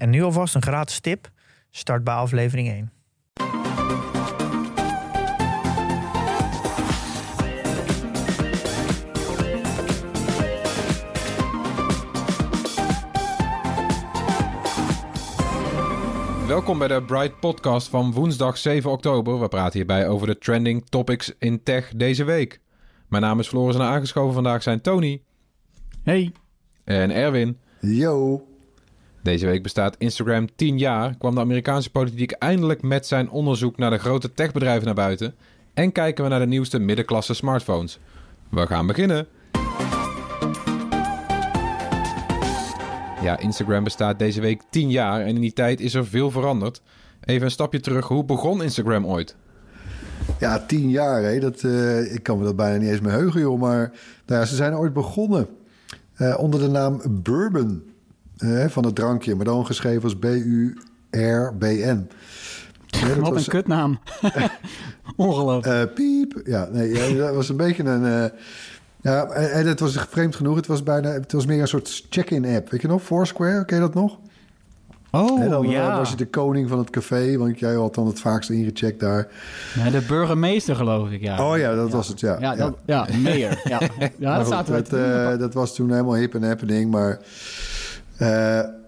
En nu alvast een gratis tip. Start bij aflevering 1. Welkom bij de Bright Podcast van woensdag 7 oktober. We praten hierbij over de trending topics in tech deze week. Mijn naam is Floris en aangeschoven vandaag zijn Tony Hey. en Erwin. Yo. Deze week bestaat Instagram 10 jaar. Kwam de Amerikaanse politiek eindelijk met zijn onderzoek naar de grote techbedrijven naar buiten. En kijken we naar de nieuwste middenklasse smartphones. We gaan beginnen. Ja, Instagram bestaat deze week 10 jaar en in die tijd is er veel veranderd. Even een stapje terug. Hoe begon Instagram ooit? Ja, tien jaar, hè? Dat, eh, ik kan me dat bijna niet eens meer heugen, joh. Maar nou ja, ze zijn ooit begonnen eh, onder de naam Bourbon eh, van het drankje. Maar dan geschreven als B-U-R-B-N. Wat was, een kutnaam. Ongelooflijk. eh, piep. Ja, nee, dat was een beetje een... eh, ja, en het was vreemd genoeg. Het was bijna... Het was meer een soort check-in app. Weet je nog? Foursquare, ken je dat nog? oh, dan eh, ja. was je de koning van het café. Want jij had dan het vaakst ingecheckt daar. Ja, De burgemeester, geloof ik, ja. Oh ja, dat was het, ja. Ja, dat, ja, mayor. Ja, ja dat goed, zaten we dat, was toen helemaal hip en happening. Maar,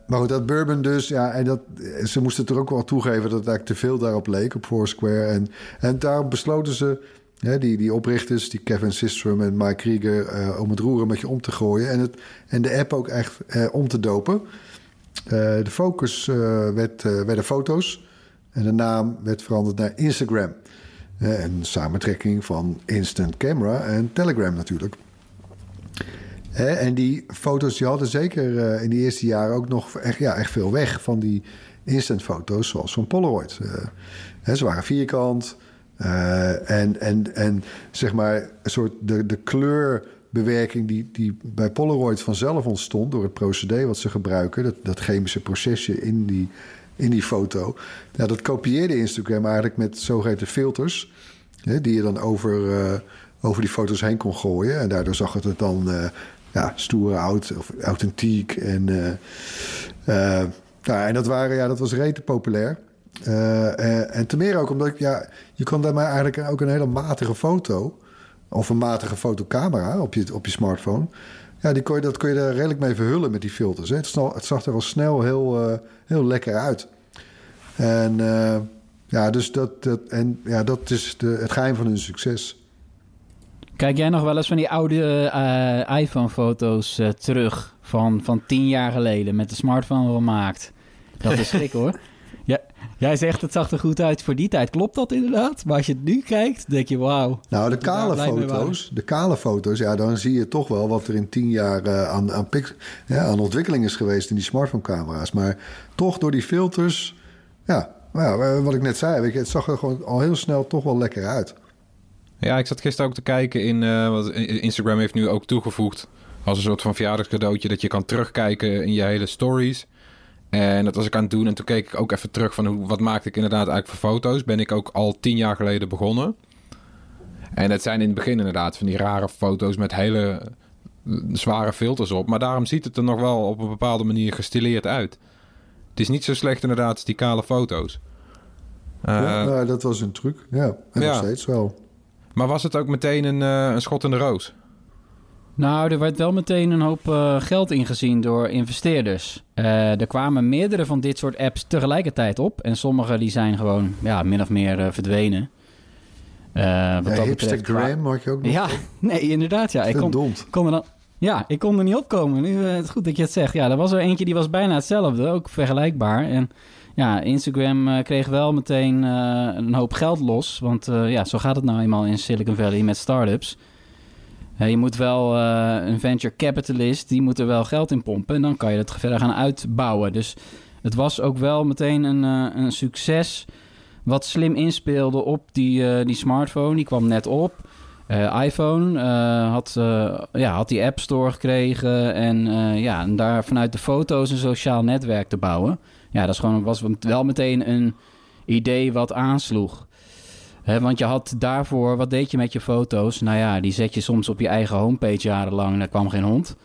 maar goed, dat Bourbon dus. Ja, en dat, ze moesten er ook wel toegeven dat het eigenlijk te veel daarop leek, op Foursquare. En, en daarom besloten ze, die, die oprichters, die Kevin Systrom en Mike Krieger... eh, om het roer een beetje om te gooien. En, het, en de app ook echt eh, om te dopen. Eh, de focus eh, werd, eh, werden foto's. En de naam werd veranderd naar Instagram. Eh, een samentrekking van Instant Camera en Telegram natuurlijk. En die foto's die hadden zeker eh, in de eerste jaren ook nog echt, ja, echt veel weg van die instant foto's zoals van Polaroid. Eh, hè, ze waren vierkant eh, en, en, en zeg maar een soort de, de kleurbewerking die, die bij Polaroid vanzelf ontstond door het procedé wat ze gebruiken, dat, dat chemische procesje in die, in die foto. Ja, dat kopieerde Instagram eigenlijk met zogeheten filters. Hè, die je dan over, over die foto's heen kon gooien. En daardoor zag het er dan ja, stoer oud of authentiek. En, nou, en dat, waren, ja, dat was rete populair. Eh, en te meer ook omdat ja, je kon daarmee eigenlijk ook een hele matige foto... of een matige fotocamera op je, op je smartphone... Ja, die kon je, dat kon je er redelijk mee verhullen met die filters. Hè. Het, snel- het zag er al snel heel, heel lekker uit. En ja, dus dat, dat, en, ja, dat is de, het geheim van hun succes. Kijk jij nog wel eens van die oude eh, iPhone-foto's eh, terug van, van tien jaar geleden met de smartphone gemaakt? Dat is schrik hoor. Ja, jij zegt het zag er goed uit voor die tijd. Klopt dat inderdaad? Maar als je het nu kijkt, denk je wauw. Nou, de kale foto's, de kale foto's, ja, dan zie je toch wel wat er in tien jaar eh, aan, aan, pix- ja, aan ontwikkeling is geweest in die smartphone-camera's. Maar toch door die filters, ja, nou ja, wat ik net zei, weet je, het zag er gewoon al heel snel toch wel lekker uit. Ja, ik zat gisteren ook te kijken in... eh, wat Instagram heeft nu ook toegevoegd als een soort van verjaardagscadeautje... dat je kan terugkijken in je hele stories. En dat was ik aan het doen. En toen keek ik ook even terug van hoe, wat maakte ik inderdaad eigenlijk voor foto's. Ben ik ook al tien jaar geleden begonnen. En het zijn in het begin inderdaad van die rare foto's met hele eh, zware filters op. Maar daarom ziet het er nog wel op een bepaalde manier gestileerd uit. Het is niet zo slecht inderdaad als die kale foto's. Eh, ja, nou, dat was een truc, ja. En ja. nog steeds wel. Maar was het ook meteen een, eh, een schot in de roos? Nou, er werd wel meteen een hoop eh, geld ingezien door investeerders. Eh, er kwamen meerdere van dit soort apps tegelijkertijd op. En sommige die zijn gewoon ja, min of meer eh, verdwenen. Eh, wat Ja, dat betreft qua- Hipstagram had je ook nog. Ja, nee, inderdaad. Ja. Ik kon, kon er dan, ja, ik kon er niet opkomen. Nu, eh, het is goed dat je het zegt. Ja, er was er eentje die was bijna hetzelfde, ook vergelijkbaar. En ja, Instagram eh, kreeg wel meteen eh, een hoop geld los. Want eh, ja, zo gaat het nou eenmaal in Silicon Valley met startups. Je moet wel een venture capitalist, die moet er wel geld in pompen. En dan kan je het verder gaan uitbouwen. Dus het was ook wel meteen een, een succes... wat slim inspeelde op die, die smartphone. Die kwam net op. IPhone eh, had, ja, had die App Store gekregen... en, ja, en daar vanuit de foto's een sociaal netwerk te bouwen. Ja, dat is gewoon, was wel meteen een idee wat aansloeg. Hè, want je had daarvoor, wat deed je met je foto's? Nou ja, die zet je soms op je eigen homepage jarenlang en daar kwam geen hond.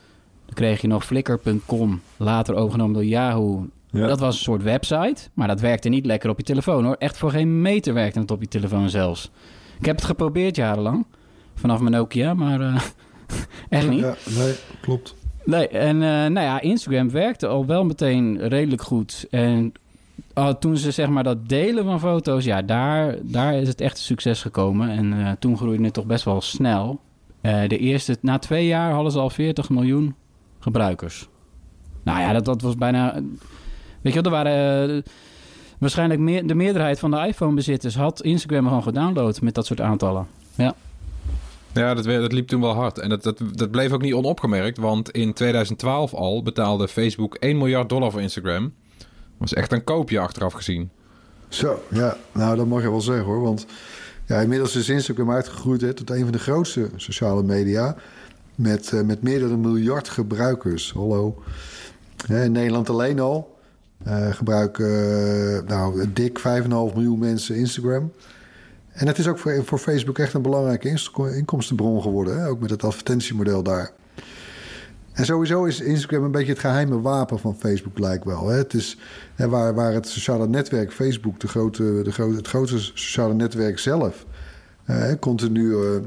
Dan kreeg je nog Flickr.com, later overgenomen door Yahoo. Ja. Dat was een soort website, maar dat werkte niet lekker op je telefoon hoor. Echt voor geen meter werkte het op je telefoon zelfs. Ik heb het geprobeerd jarenlang, vanaf mijn Nokia, maar eh, echt niet. Ja, nee, klopt. Nee, en eh, nou ja, Instagram werkte al wel meteen redelijk goed. En ah, toen ze zeg maar dat delen van foto's, ja, daar, daar is het echt succes gekomen. En eh, toen groeide het toch best wel snel. Eh, de eerste, na twee jaar hadden ze al 40 miljoen gebruikers. Nou ja, dat, dat was bijna... Weet je wel, er waren... waarschijnlijk meer, de meerderheid van de iPhone-bezitters had Instagram gewoon gedownload met dat soort aantallen. Ja. Ja, dat, dat liep toen wel hard. En dat, dat, dat bleef ook niet onopgemerkt, want in 2012 al betaalde Facebook 1 miljard dollar voor Instagram. was echt een koopje achteraf gezien. Zo, ja, nou dat mag je wel zeggen hoor. Want ja, inmiddels is Instagram uitgegroeid hè, tot een van de grootste sociale media. Met, eh, met meer dan een miljard gebruikers. Hallo. In Nederland alleen al eh, gebruiken eh, nou, dik 5,5 miljoen mensen Instagram. En het is ook voor, voor Facebook echt een belangrijke inkomstenbron geworden. Hè? Ook met het advertentiemodel daar. En sowieso is Instagram een beetje het geheime wapen van Facebook, lijkt wel. Het is waar, waar het sociale netwerk Facebook, de grote, de grote, het grootste sociale netwerk zelf, continu eh,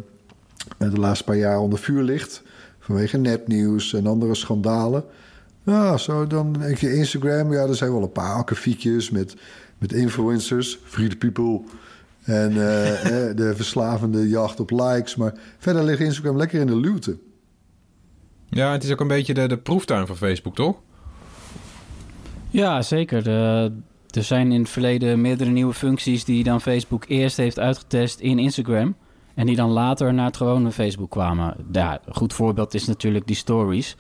de laatste paar jaar onder vuur ligt. Vanwege nepnieuws en andere schandalen. Ja, zo dan denk je Instagram. Ja, er zijn wel een paar akkefietjes met, met influencers, free people. En eh, de verslavende jacht op likes. Maar verder ligt Instagram lekker in de luwte. Ja, het is ook een beetje de, de proeftuin van Facebook, toch? Ja, zeker. De- er zijn in het verleden meerdere nieuwe functies die dan Facebook eerst heeft uitgetest in Instagram. En die dan later naar het gewone Facebook kwamen. Ja, een goed voorbeeld is natuurlijk die stories.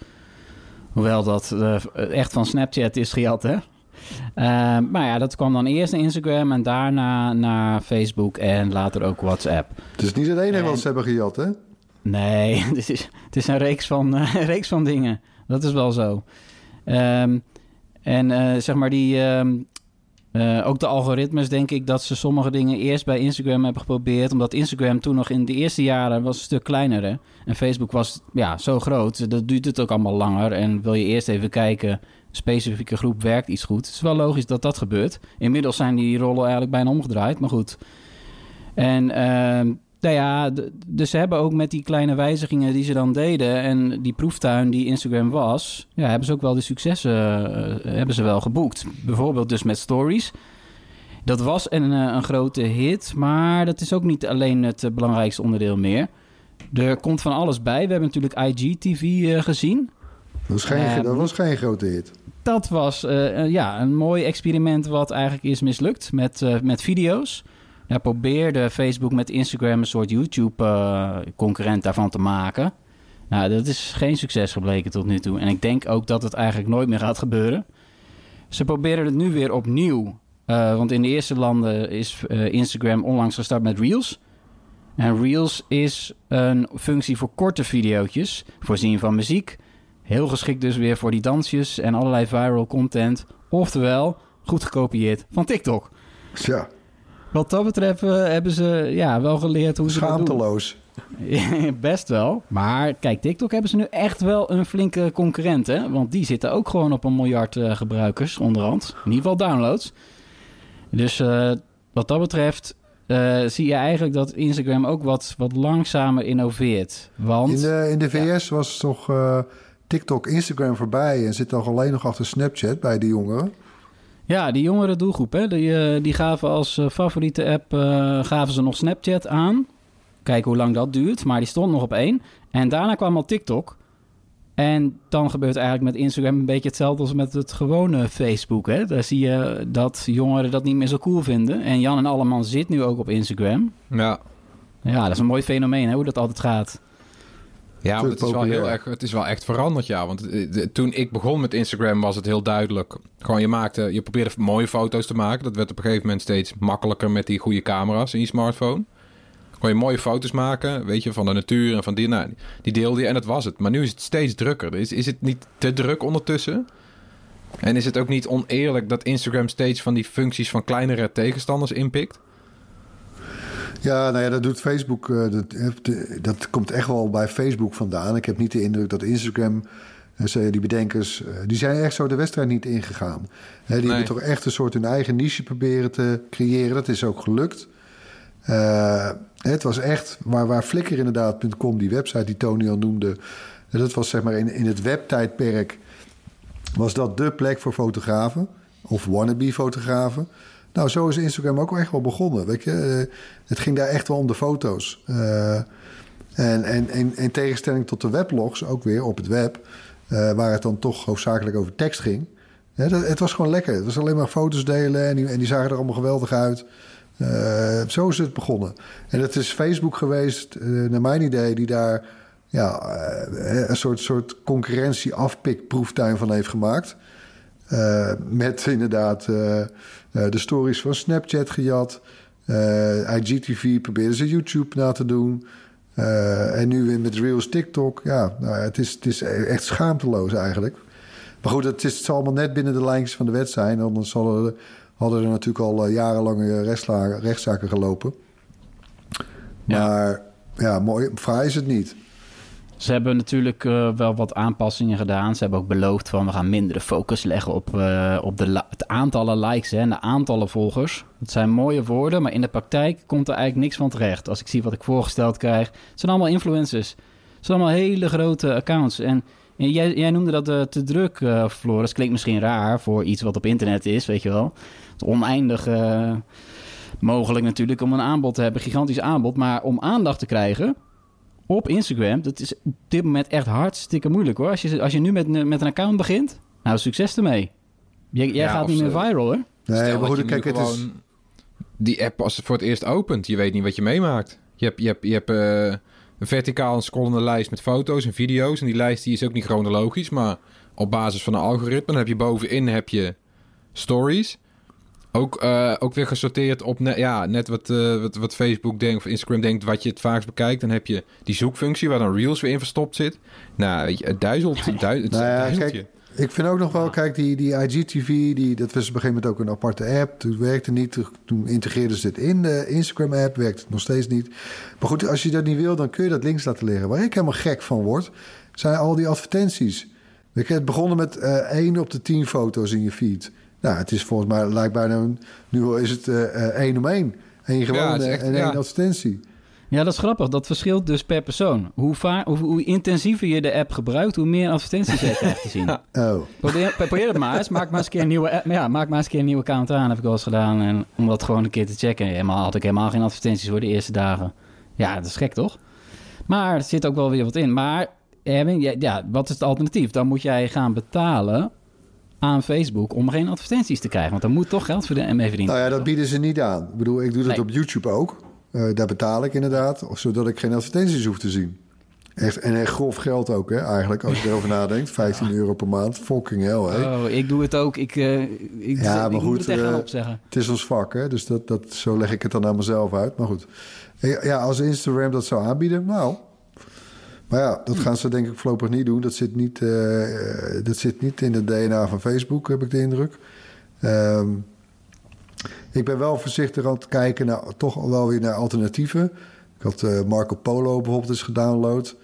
Hoewel dat eh, echt van Snapchat is gejat, hè? Eh, maar ja, dat kwam dan eerst naar Instagram en daarna naar Facebook en later ook WhatsApp. Het is niet het enige En- wat ze hebben gejat, hè? Nee, het is, het is een reeks van, een reeks van dingen. Dat is wel zo. Ehm, en eh, zeg maar die... ehm, eh, ook de algoritmes, denk ik, dat ze sommige dingen eerst bij Instagram hebben geprobeerd. Omdat Instagram toen nog in de eerste jaren was een stuk kleiner. Hè? En Facebook was ja, zo groot. Dat duurt het ook allemaal langer. En wil je eerst even kijken, specifieke groep werkt iets goed. Het is wel logisch dat dat gebeurt. Inmiddels zijn die rollen eigenlijk bijna omgedraaid, maar goed. En ehm, nou ja, dus ze hebben ook met die kleine wijzigingen die ze dan deden... en die proeftuin die Instagram was... ja, hebben ze ook wel de successen eh, hebben ze wel geboekt. Bijvoorbeeld dus met stories. Dat was een, eh, een grote hit, maar dat is ook niet alleen het eh, belangrijkste onderdeel meer. Er komt van alles bij. We hebben natuurlijk IGTV gezien. Dat was geen, dat was geen grote hit. Dat was eh, eh, ja, een mooi experiment wat eigenlijk is mislukt met, eh, met video's. Daar probeerde Facebook met Instagram een soort YouTube-concurrent daarvan te maken. Nou, dat is geen succes gebleken tot nu toe. En ik denk ook dat het eigenlijk nooit meer gaat gebeuren. Ze proberen het nu weer opnieuw. Want in de eerste landen is Instagram onlangs gestart met Reels. En Reels is een functie voor korte video's, voorzien van muziek. Heel geschikt dus weer voor die dansjes en allerlei viral content. Oftewel, goed gekopieerd van TikTok. Tja, Wat dat betreft eh, hebben ze ja, wel geleerd hoe ze dat doen. schaamteloos. Best wel. Maar kijk, TikTok hebben ze nu echt wel een flinke concurrent. Hè? Want die zitten ook gewoon op een miljard eh, gebruikers onderhand. In ieder geval downloads. Dus eh, wat dat betreft zie je eigenlijk dat Instagram ook wat, wat langzamer innoveert. Want... In de, in de VS was toch eh, TikTok, Instagram voorbij... en zit toch alleen nog achter Snapchat bij de jongeren? Ja, die jongere doelgroep, hè, die, eh, die gaven als eh, favoriete app eh, gaven ze nog Snapchat aan. Kijken hoe lang dat duurt, maar die stond nog op één. En daarna kwam al TikTok. En dan gebeurt eigenlijk met Instagram een beetje hetzelfde als met het gewone Facebook. Hè? Daar zie je dat jongeren dat niet meer zo cool vinden. En Jan en Alleman zit nu ook op Instagram. Ja, Ja, dat is een mooi fenomeen, hè, hoe dat altijd gaat. Ja, want het is, wel heel erg, het is wel echt veranderd, ja. Want eh, toen ik begon met Instagram was het heel duidelijk. Gewoon, je maakte, je probeerde mooie foto's te maken. Dat werd op een gegeven moment steeds makkelijker met die goede camera's in je smartphone. Kon je mooie foto's maken, weet je, van de natuur en van die, nou, die deelde je en dat was het. Maar nu is het steeds drukker. Is, is het niet te druk ondertussen? En is het ook niet oneerlijk dat Instagram steeds van die functies van kleinere tegenstanders inpikt? Ja, nou ja, dat doet Facebook. eh, dat, dat komt echt wel bij Facebook vandaan. Ik heb niet de indruk dat Instagram, eh, die bedenkers, eh, die zijn echt zo de wedstrijd niet ingegaan. Die Nee. hebben toch echt een soort hun eigen niche proberen te creëren. Dat is ook gelukt. Het was echt waar, waar Flickr inderdaad.com, die website die Tony al noemde. Dat was zeg maar in, in het webtijdperk was dat de plek voor fotografen of wannabe fotografen. Nou, zo is Instagram ook echt wel begonnen. Weet je? Eh, het ging daar echt wel om de foto's. Eh, en, en, in tegenstelling tot de weblogs, ook weer op het web, eh, waar het dan toch hoofdzakelijk over tekst ging. Het was gewoon lekker. Het was alleen maar foto's delen en die, en die zagen er allemaal geweldig uit. Zo is het begonnen. En het is Facebook geweest, naar mijn idee, die daar ja, een soort, soort concurrentie-afpikproeftuin van heeft gemaakt. Met inderdaad de stories van Snapchat gejat. Eh IGTV probeerden ze YouTube na te doen. Eh, en nu weer met Reels TikTok. Ja, nou, ja, het, is, het is echt schaamteloos eigenlijk. Maar goed, het, is, het zal allemaal net binnen de lijntjes van de wet zijn. Anders hadden, er- hadden er natuurlijk al eh, jarenlange rechtszaken gelopen. Ja. Maar ja, mooi, fraai is het niet. Ze hebben natuurlijk eh, wel wat aanpassingen gedaan. Ze hebben ook beloofd van we gaan mindere focus leggen op, eh, op de het aantallen likes hè, en de aantallen volgers. Dat zijn mooie woorden, maar in de praktijk komt er eigenlijk niks van terecht. Als ik zie wat ik voorgesteld krijg, het zijn allemaal influencers. Het zijn allemaal hele grote accounts. En, jij, jij noemde dat eh, te druk, Floris. Klinkt misschien raar voor iets wat op internet is, weet je wel. Het oneindig mogelijk natuurlijk om een aanbod te hebben, gigantisch aanbod. Maar om aandacht te krijgen op Instagram, dat is op dit moment echt hartstikke moeilijk hoor. Als je, als je nu met, een- met een account begint, nou succes ermee. Jij, jij Ja, gaat niet meer ze- viral hoor. Nee, Stel maar goed, kijk, het is... Die app als het voor het eerst opent, je weet niet wat je meemaakt. Je hebt, je hebt, je hebt eh, een verticaal een scrollende lijst met foto's en video's. En die lijst die is ook niet chronologisch, maar op basis van een algoritme. Dan heb je bovenin heb je stories. Ook, eh, ook weer gesorteerd op net, ja, net wat, eh, wat, wat Facebook denkt of Instagram denkt wat je het vaakst bekijkt. Dan heb je die zoekfunctie waar dan Reels weer in verstopt zit. Nou, weet je, het duizelt. Het duizelt, het Nou ja, kijk. Ik vind ook nog wel, kijk, die, die IGTV, die, dat was op een gegeven moment ook een aparte app. Toen werkte niet, toen- integreerden ze dit in de Instagram-app, werkt het nog steeds niet. Maar goed, als je dat niet wil, dan kun je dat links laten liggen. Waar ik helemaal gek van word, zijn al die advertenties. Het begonnen met één op de tien foto's in je feed. Nou, het is volgens mij, lijkt bijna, een- nu is het eh, eh, één om één. Eén gewone echt- en één ja. advertentie. Ja, dat is grappig. Dat verschilt dus per persoon. Hoe, vaar, hoe, hoe intensiever je de app gebruikt, hoe meer advertenties je krijgt te zien. Oh, Probeer, probeer het maar eens. Maak maar eens een keer een nieuwe, app- ja, maak maar eens een keer een nieuwe account aan. Heb ik wel eens gedaan. En om dat gewoon een keer te checken. Helemaal, had ik helemaal geen advertenties voor de eerste dagen. Ja, dat is gek toch? Maar er zit ook wel weer wat in. Maar Erwin, ja, ja, wat is het alternatief? Dan moet jij gaan betalen aan Facebook om geen advertenties te krijgen. Want dan moet toch geld verdienen mee verdienen. Nou ja, dat bieden ze niet aan. Ik bedoel, ik doe dat Nee. op YouTube ook. Eh, daar betaal ik inderdaad, of zodat ik geen advertenties hoef te zien. Echt, en echt grof geld ook, hè, eigenlijk, als je erover nadenkt. 15 euro per maand, fucking hell, hè. Oh, ik doe het ook. Ik, eh, ik, Ja, ik maar moet goed, het eh, opzeggen. Het is ons vak, hè, dus dat, dat, zo leg ik het dan aan mezelf uit. Maar goed, ja, als Instagram dat zou aanbieden, nou... Maar ja, dat gaan ze denk ik voorlopig niet doen. Dat zit niet, eh, eh, dat zit niet in het DNA van Facebook, heb ik de indruk. Ehm, ik ben wel voorzichtig aan het kijken naar toch wel weer naar alternatieven. Ik had eh, Marco Polo bijvoorbeeld eens gedownload.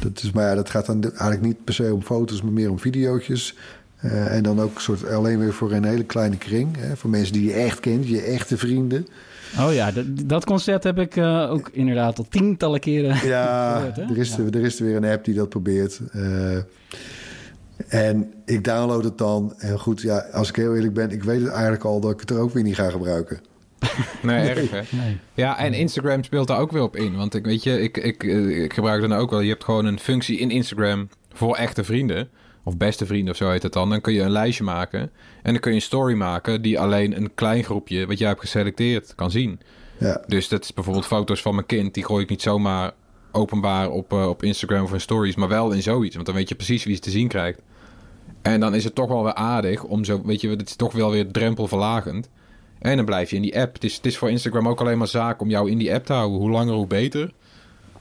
Dat is, maar ja, dat gaat dan eigenlijk niet per se om foto's, maar meer om videootjes. Eh, en dan ook soort alleen weer voor een hele kleine kring. Hè, voor mensen die je echt kent, je echte vrienden. Oh ja, dat, dat concept heb ik eh, ook inderdaad al tientallen keren Ja, gehoord, hè? er is, Ja. er is er weer een app die dat probeert. Eh, en ik download het dan. En goed, ja, als ik heel eerlijk ben, ik weet het eigenlijk al dat ik het er ook weer niet ga gebruiken. Nee, erg hè? Nee. Ja, en Instagram speelt daar ook weer op in. Want ik weet je, ik, ik, eh, ik gebruik dan ook wel. Je hebt gewoon een functie in Instagram voor echte vrienden. Of beste vrienden of zo heet het dan. Dan kun je een lijstje maken. En dan kun je een story maken die alleen een klein groepje, wat jij hebt geselecteerd, kan zien. Ja, Dus dat is bijvoorbeeld foto's van mijn kind. Die gooi ik niet zomaar openbaar op, eh, op Instagram of in stories, maar wel in zoiets. Want dan weet je precies wie het te zien krijgt. En dan is het toch wel weer aardig om zo, weet je, het is toch wel weer drempelverlagend. En dan blijf je in die app. Het is, het is voor Instagram ook alleen maar zaak om jou in die app te houden. Hoe langer, hoe beter.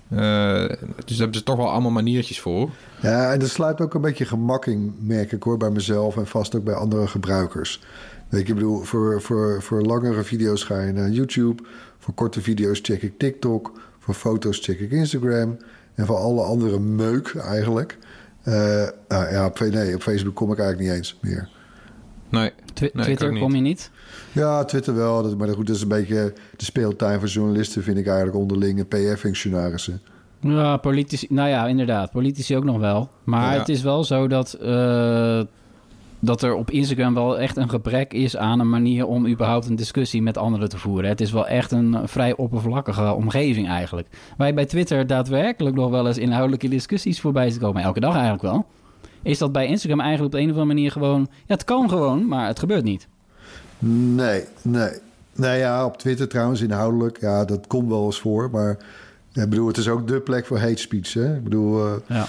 Eh, dus daar hebben ze toch wel allemaal maniertjes voor. Ja, en er sluit ook een beetje gemak in, merk ik hoor, bij mezelf en vast ook bij andere gebruikers. Weet ik bedoel, voor, voor, voor langere video's ga je naar YouTube. Voor korte video's check ik TikTok. Voor foto's check ik Instagram. En voor alle andere meuk eigenlijk. Uh, nou ja, op, nee, op Facebook kom ik eigenlijk niet eens meer. Nee, Twi- nee, Twitter kom je niet? Ja, Twitter wel. Dat, maar goed, dat is een beetje de speeltuin van journalisten, vind ik eigenlijk onderling en PR-functionarissen. Ja, politici. Nou ja, inderdaad. Politici ook nog wel. Maar Ja. het is wel zo dat, eh, dat er op Instagram wel echt een gebrek is aan een manier om überhaupt een discussie met anderen te voeren. Het is wel echt een vrij oppervlakkige omgeving eigenlijk. Waar je bij Twitter daadwerkelijk nog wel eens inhoudelijke discussies voorbij ziet komen. Elke dag eigenlijk wel. Is dat bij Instagram eigenlijk op de een of andere manier gewoon... Ja, het kan gewoon, maar het gebeurt niet. Nee, nee. Nou ja, op Twitter trouwens inhoudelijk. Ja, dat komt wel eens voor. Maar ik bedoel, het is ook de plek voor hate speech. Hè? Ik bedoel, eh, Ja.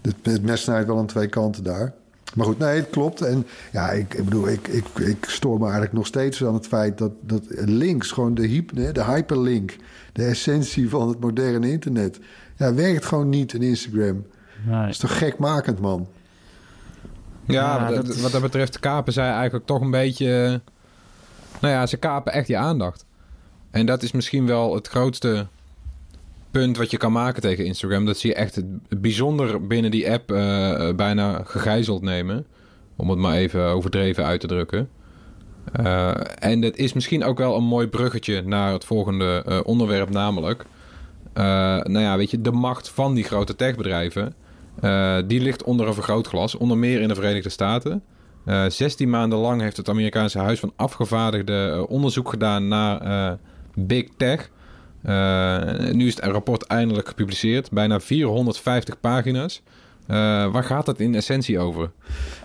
het, het mes snijdt wel aan twee kanten daar. Maar goed, nee, het klopt. En ja, ik, ik bedoel, ik, ik, ik stoor me eigenlijk nog steeds aan het feit dat, dat links, gewoon de, hyp, nee, de hyperlink, de essentie van het moderne internet, ja, werkt gewoon niet in Instagram. Dat is toch gekmakend, man? Ja, Ja, wat, dat dat, is- wat dat betreft kapen zij eigenlijk toch een beetje... eh, Nou ja, ze kapen echt je aandacht. En dat is misschien wel het grootste punt wat je kan maken tegen Instagram. Dat ze je echt het bijzonder binnen die app eh, bijna gegijzeld nemen. Om het maar even overdreven uit te drukken. Eh, en dat is misschien ook wel een mooi bruggetje naar het volgende eh, onderwerp, namelijk... eh, nou ja, weet je, de macht van die grote techbedrijven... Eh, die ligt onder een vergrootglas, onder meer in de Verenigde Staten. Eh 16 maanden lang heeft het Amerikaanse Huis van Afgevaardigden eh, onderzoek gedaan naar Big Tech. Nu is het rapport eindelijk gepubliceerd, bijna 450 pagina's. Waar gaat het in essentie over?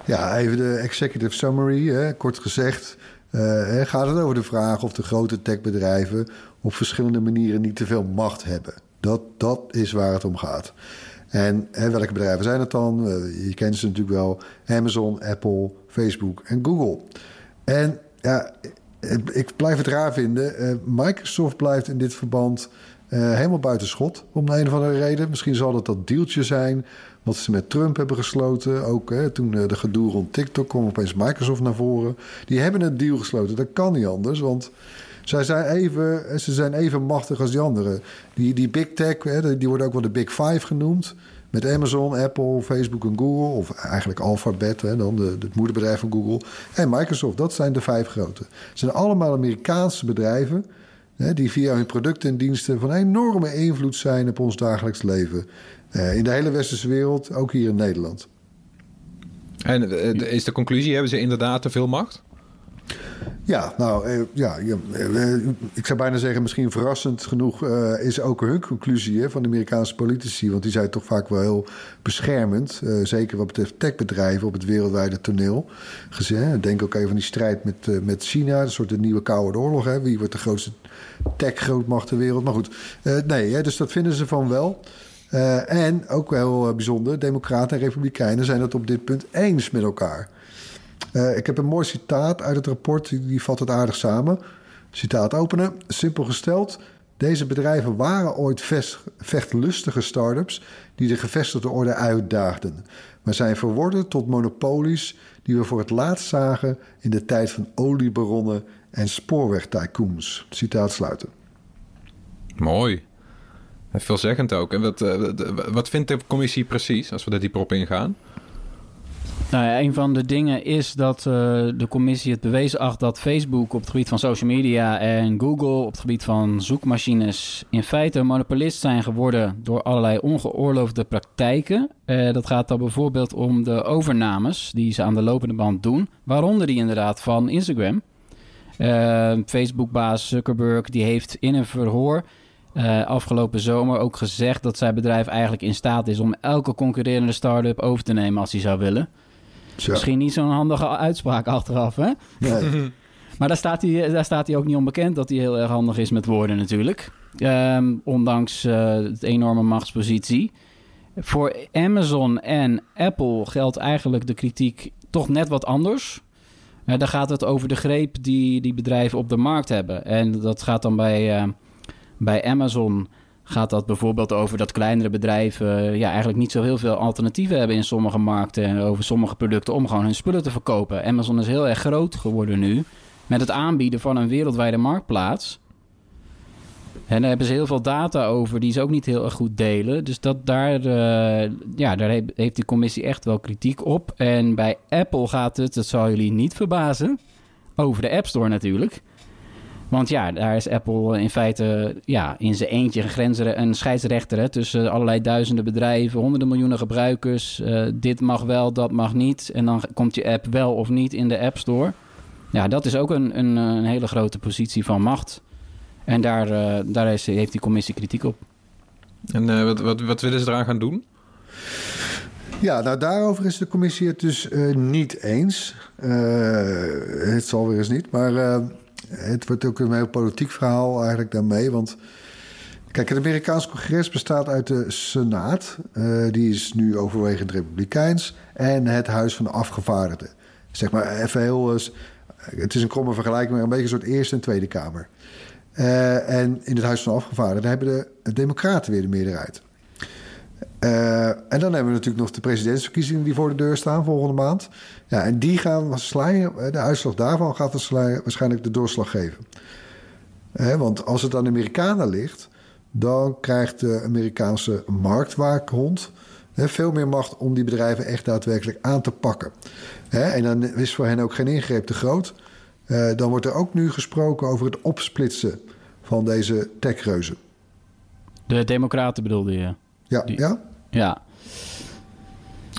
Ja, even de executive summary. Hè. Kort gezegd gaat het over de vraag of de grote techbedrijven op verschillende manieren niet te veel macht hebben. Dat, dat is waar het om gaat. En hè, welke bedrijven zijn het dan? Eh, je kent ze natuurlijk wel. Amazon, Apple, Facebook en Google. En ja, ik- blijf het raar vinden. Eh, Microsoft blijft in dit verband eh, helemaal buiten schot. Om de een of andere reden. Misschien zal het dat deeltje zijn. Wat ze met Trump hebben gesloten. Ook hè, toen de gedoe rond TikTok kwam opeens Microsoft naar voren. Die hebben een deal gesloten. Dat kan niet anders. Want zij zijn even, ze zijn even machtig als die anderen. Die, die big tech, hè, die worden ook wel de big five genoemd. Met Amazon, Apple, Facebook en Google. Of eigenlijk Alphabet, hè, dan het moederbedrijf van Google. En Microsoft, dat zijn de vijf grote. Het zijn allemaal Amerikaanse bedrijven... Hè, die via hun producten en diensten van enorme invloed zijn op ons dagelijks leven. Eh, in de hele westerse wereld, ook hier in Nederland. En eh, is de conclusie, hebben ze inderdaad te veel macht? Ja, nou, eh, ja, ja, eh, ik zou bijna zeggen, misschien verrassend genoeg eh, is ook hun conclusie hè, van de Amerikaanse politici. Want die zijn toch vaak wel heel beschermend. eh, zeker wat betreft techbedrijven op het wereldwijde toneel. Denk ook even aan die strijd met, eh, met China, een soort nieuwe Koude Oorlog. Hè. Wie wordt de grootste tech-grootmacht ter wereld? Maar goed, eh, nee, hè, dus dat vinden ze van wel. Eh, en ook wel eh, bijzonder, Democraten en Republikeinen zijn het op dit punt eens met elkaar. Eh, ik heb een mooi citaat uit het rapport, die, vat het aardig samen. Citaat openen. Simpel gesteld, deze bedrijven waren ooit vechtlustige start-ups die de gevestigde orde uitdaagden, maar zijn verworden tot monopolies die we voor het laatst zagen in de tijd van oliebaronnen en spoorwegtycoons. Citaat sluiten. Mooi. En Veelzeggend ook. En wat, eh, wat- vindt de commissie precies, als we er dieper op ingaan? Nou een van de dingen is dat eh, de commissie het bewezen acht dat Facebook op het gebied van social media en Google op het gebied van zoekmachines in feite monopolist zijn geworden door allerlei ongeoorloofde praktijken. Eh, dat gaat dan bijvoorbeeld om de overnames die ze aan de lopende band doen, waaronder die inderdaad van Instagram. Eh, Facebook-baas Zuckerberg die heeft in een verhoor afgelopen zomer ook gezegd dat zijn bedrijf eigenlijk in staat is om elke concurrerende start-up over te nemen als hij zou willen. Misschien niet zo'n handige uitspraak achteraf, hè? Nee. Maar daar staat, hij, daar staat hij ook niet onbekend dat hij heel erg handig is met woorden natuurlijk. Ehm, ondanks uh, het enorme machtspositie. Voor Amazon en Apple geldt eigenlijk de kritiek toch net wat anders. Uh, daar gaat het over de greep die die bedrijven op de markt hebben. En dat gaat dan bij, uh, bij Amazon gaat dat bijvoorbeeld over dat kleinere bedrijven ja, eigenlijk niet zo heel veel alternatieven hebben in sommige markten en over sommige producten om gewoon hun spullen te verkopen. Amazon is heel erg groot geworden nu met het aanbieden van een wereldwijde marktplaats. En daar hebben ze heel veel data over die ze ook niet heel erg goed delen. Dus dat daar, uh, ja, daar heeft de commissie echt wel kritiek op. En bij Apple gaat het, dat zal jullie niet verbazen, over de App Store natuurlijk. Want ja, daar is Apple in feite ja, in zijn eentje een, grenzen, een scheidsrechter hè, tussen allerlei duizenden bedrijven, honderden miljoenen gebruikers. Uh, dit mag wel, dat mag niet. En dan komt je app wel of niet in de App Store. Ja, dat is ook een, een, een hele grote positie van macht. En daar, uh, daar is, heeft die commissie kritiek op. En uh, wat, wat, wat willen ze eraan gaan doen? Ja, nou daarover is de commissie het dus uh, niet eens. het zal weer eens niet, maar het wordt ook een heel politiek verhaal eigenlijk daarmee. Want kijk, het Amerikaans congres bestaat uit de Senaat. die is nu overwegend republikeins. En het Huis van de Afgevaardigden. Zeg maar even heel... het is een kromme vergelijking, maar een beetje een soort Eerste en Tweede Kamer. Uh, en in het Huis van Afgevaardigden hebben de, de Democraten weer de meerderheid. Uh, en dan hebben we natuurlijk nog de presidentsverkiezingen die voor de deur staan volgende maand. Ja, en die gaan waarschijnlijk, de uitslag daarvan gaat waarschijnlijk de doorslag geven. Uh, want als het aan de Amerikanen ligt, dan krijgt de Amerikaanse marktwaakhond veel meer macht om die bedrijven echt daadwerkelijk aan te pakken. en dan is voor hen ook geen ingreep te groot. Uh, dan wordt er ook nu gesproken over het opsplitsen van deze techreuzen. De democraten bedoelde je? Ja, Die, ja. Ja.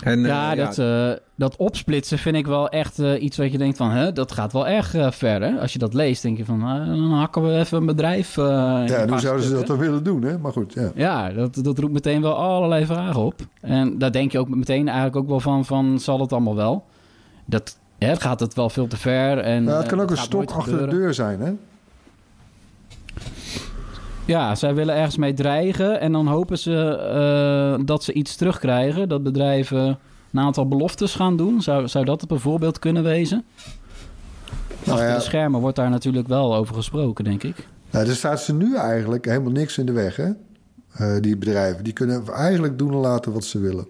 En, uh, ja, dat, uh, dat opsplitsen vind ik wel echt iets wat je denkt van... Hè, dat gaat wel erg ver, hè? Als je dat leest, denk je van... dan hakken we even een bedrijf Ja, hoe zouden ze dat dan willen doen, hè? Maar goed, ja. Ja, dat, dat roept meteen wel allerlei vragen op. En daar denk je ook meteen eigenlijk ook wel van... van zal het allemaal wel? Dat het gaat het wel veel te ver. En, nou, het kan ook een stok achter de deur zijn, hè? Ja, zij willen ergens mee dreigen en dan hopen ze uh, dat ze iets terugkrijgen. Dat bedrijven een aantal beloftes gaan doen. Zou, zou dat een voorbeeld kunnen wezen? Nou, Achter ja. de schermen wordt daar natuurlijk wel over gesproken, denk ik. Nou, er staat ze nu eigenlijk helemaal niks in de weg, hè? Uh, die bedrijven. Die kunnen eigenlijk doen en laten wat ze willen.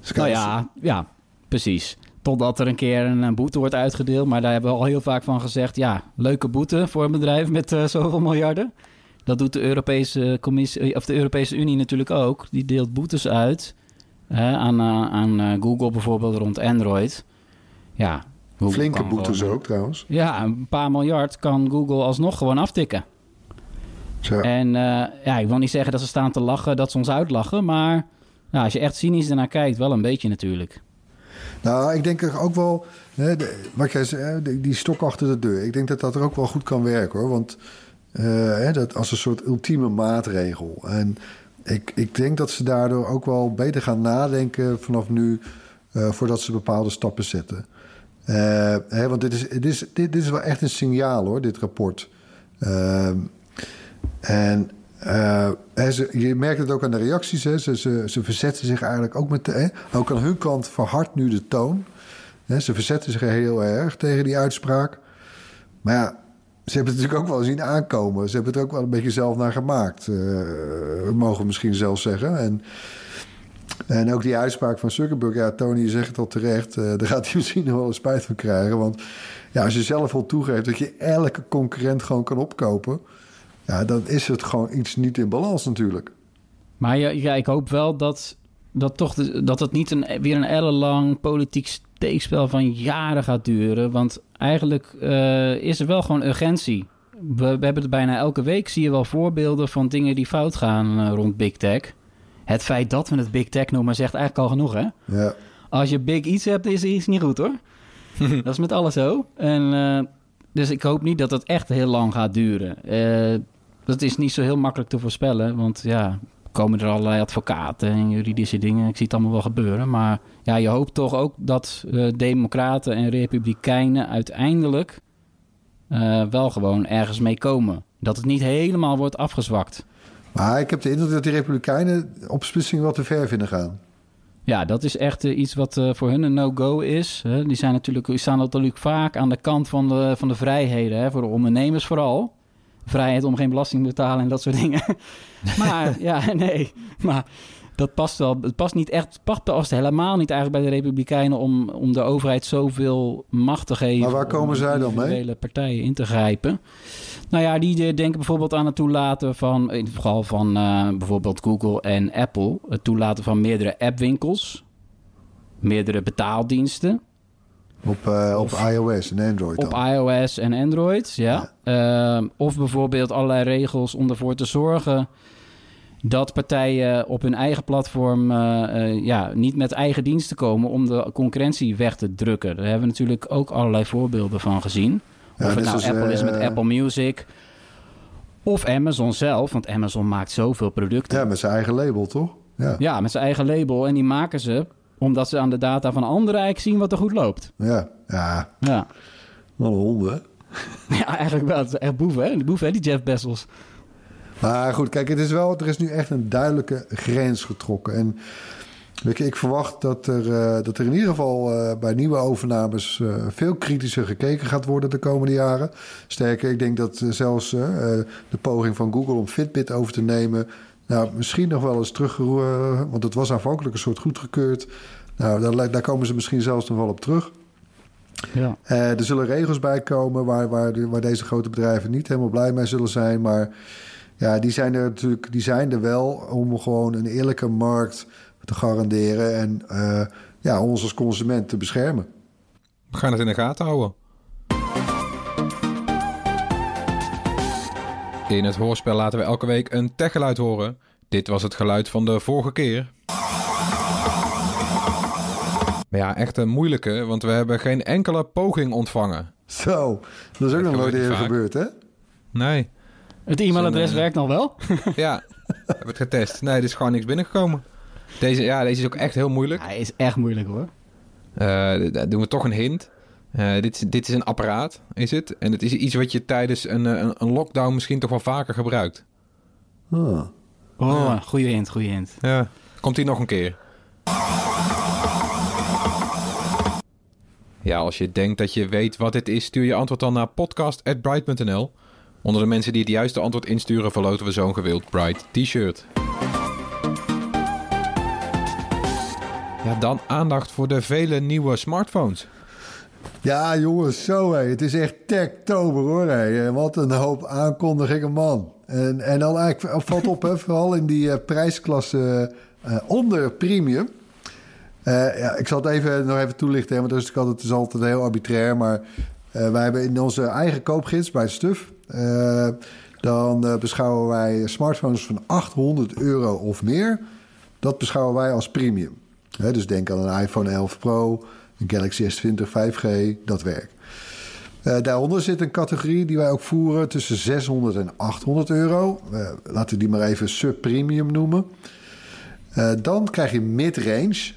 Dus nou ja, ja, precies. Totdat er een keer een, boete wordt uitgedeeld. Maar daar hebben we al heel vaak van gezegd... ja, leuke boete voor een bedrijf met uh, zoveel miljarden. Dat doet de Europese, commissie, of de Europese Unie natuurlijk ook. Die deelt boetes uit hè, aan, uh, aan uh, Google bijvoorbeeld rond Android. Ja, Google Flinke boetes gewoon, ook trouwens. Ja, een paar miljard kan Google alsnog gewoon aftikken. Zo. En ja, ik wil niet zeggen dat ze staan te lachen, dat ze ons uitlachen. Maar nou, als je echt cynisch ernaar kijkt, wel een beetje natuurlijk. Nou, ik denk ook wel, hè, de, wat jij zei, die stok achter de deur. Ik denk dat dat er ook wel goed kan werken hoor. Want hè, dat als een soort ultieme maatregel. En ik, ik denk dat ze daardoor ook wel beter gaan nadenken vanaf nu, uh, voordat ze bepaalde stappen zetten. Uh, hè, want dit is, dit, is, dit, is wel echt een signaal hoor, dit rapport. Ehm, en je merkt het ook aan de reacties. Hè. Ze, ze, ze, verzetten zich eigenlijk ook met... Hè. Ook aan hun kant verhardt nu de toon. Hè. Ze verzetten zich heel erg tegen die uitspraak. Maar ja, ze hebben het natuurlijk ook wel zien aankomen. Ze hebben het ook wel een beetje zelf naar gemaakt. Uh, mogen misschien zelfs zeggen. En, en ook die uitspraak van Zuckerberg. Ja, Tony zegt het al terecht. Uh, daar gaat hij misschien nog wel een spijt van krijgen. Want ja, als je zelf al toegeeft dat je elke concurrent gewoon kan opkopen... Ja, dan is het gewoon iets niet in balans natuurlijk. Maar ja, ja ik hoop wel dat, dat, toch de, dat het niet een, weer een ellenlang politiek steekspel van jaren gaat duren. Want eigenlijk uh, is er wel gewoon urgentie. We, we, hebben het bijna elke week, zie je wel voorbeelden van dingen die fout gaan uh, rond Big Tech. Het feit dat we het Big Tech noemen zegt eigenlijk al genoeg, hè? Ja. Als je Big iets hebt, is iets niet goed, hoor. dat is met alles zo. En... Uh, dus ik hoop niet dat het echt heel lang gaat duren. Uh, dat is niet zo heel makkelijk te voorspellen. Want ja, komen er allerlei advocaten en juridische dingen. Ik zie het allemaal wel gebeuren. Maar ja, je hoopt toch ook dat uh, democraten en republikeinen uiteindelijk eh, wel gewoon ergens mee komen. Dat het niet helemaal wordt afgezwakt. Maar ik heb de indruk dat die Republikeinen op splitsing wat te ver vinden gaan. Ja, dat is echt eh, iets wat eh, voor hun een no-go is. Hè. Die, zijn natuurlijk, die staan natuurlijk vaak aan de kant van de, van de vrijheden. Hè, voor de ondernemers vooral. Vrijheid om geen belasting te betalen en dat soort dingen. maar ja, nee. Maar dat past wel. Het past niet echt. Past, past helemaal niet eigenlijk bij de Republikeinen om, om de overheid zoveel macht te geven. Maar waar komen om zij dan mee? individuele partijen in te grijpen. Nou ja, die denken bijvoorbeeld aan het toelaten van, in het geval van eh, bijvoorbeeld Google en Apple, het toelaten van meerdere appwinkels, meerdere betaaldiensten Op, eh, op iOS en Android dan. op iOS en Android, ja. Ehm, of bijvoorbeeld allerlei regels om ervoor te zorgen dat partijen op hun eigen platform eh, eh, ja, niet met eigen diensten komen om de concurrentie weg te drukken. Daar hebben we natuurlijk ook allerlei voorbeelden van gezien. Ja, Of het nou Apple is met Apple Music. Of Amazon zelf, want Amazon maakt zoveel producten. Ja, met zijn eigen label, toch? Ja, Ja, met zijn eigen label. En die maken ze omdat ze aan de data van anderen eigenlijk zien wat er goed loopt. ja. ja. Ja, Wat een honden, ja eigenlijk wel. Het is echt boeven, hè? De boeven, hè? Die Jeff Bezos. Maar goed, kijk, het is wel, er is nu echt een duidelijke grens getrokken. En weet je, ik verwacht dat er, eh, dat er in ieder geval eh, bij nieuwe overnames eh, veel kritischer gekeken gaat worden de komende jaren. Sterker, ik denk dat zelfs de poging van Google om Fitbit over te nemen, nou, misschien nog wel eens teruggeroepen, want het was aanvankelijk een soort goedgekeurd. Nou, daar, daar komen ze misschien zelfs nog wel op terug. Ja. Eh, er zullen regels bij komen waar, waar, waar deze grote bedrijven niet helemaal blij mee zullen zijn. Maar ja, die zijn er natuurlijk die zijn er wel om gewoon een eerlijke markt te garanderen. En eh, ja, ons als consument te beschermen. We gaan het in de gaten houden. In het hoorspel laten we elke week een techgeluid horen. Dit was het geluid van de vorige keer. Maar ja, echt een moeilijke, want we hebben geen enkele poging ontvangen. Zo, dat is ook nog nooit eerder gebeurd, hè? Nee. Het e-mailadres eh, werkt nog wel. Ja, we hebben het getest. Nee, er is gewoon niks binnengekomen. Deze, ja, deze is ook echt heel moeilijk. Hij is echt moeilijk hoor. Eh, daar doen we toch een hint. Eh, dit, is, dit is een apparaat, is het? En het is iets wat je tijdens een, eh, een, een lockdown misschien toch wel vaker gebruikt. Ah. Oh, goede hint, goede hint. Ja. Komt hij nog een keer? Ja, als je denkt dat je weet wat dit is, stuur je antwoord dan naar podcast.bright.nl. Onder de mensen die het juiste antwoord insturen, verloten we zo'n gewild Bright t-shirt. Ja, dan aandacht voor de vele nieuwe smartphones. Ja, jongens, zo hé. Het is echt techtober hoor. Hé. Eh, Wat een hoop aankondigingen, man. En, en dan eigenlijk valt op, hè, vooral in die eh, prijsklasse eh, onder premium. Eh, ja, ik zal het even, nog even toelichten, hè, want dat is altijd, het is altijd heel arbitrair. Maar eh, wij hebben in onze eigen koopgids bij Stuf... eh, dan eh, beschouwen wij smartphones van 800 euro of meer. Dat beschouwen wij als premium. Hè, dus denk aan een iPhone 11 Pro, Galaxy S20 5G, dat werkt. Eh, daaronder zit een categorie die wij ook voeren tussen 600 en 800 euro. Eh, laten we die maar even sub-premium noemen. Eh, dan krijg je mid-range.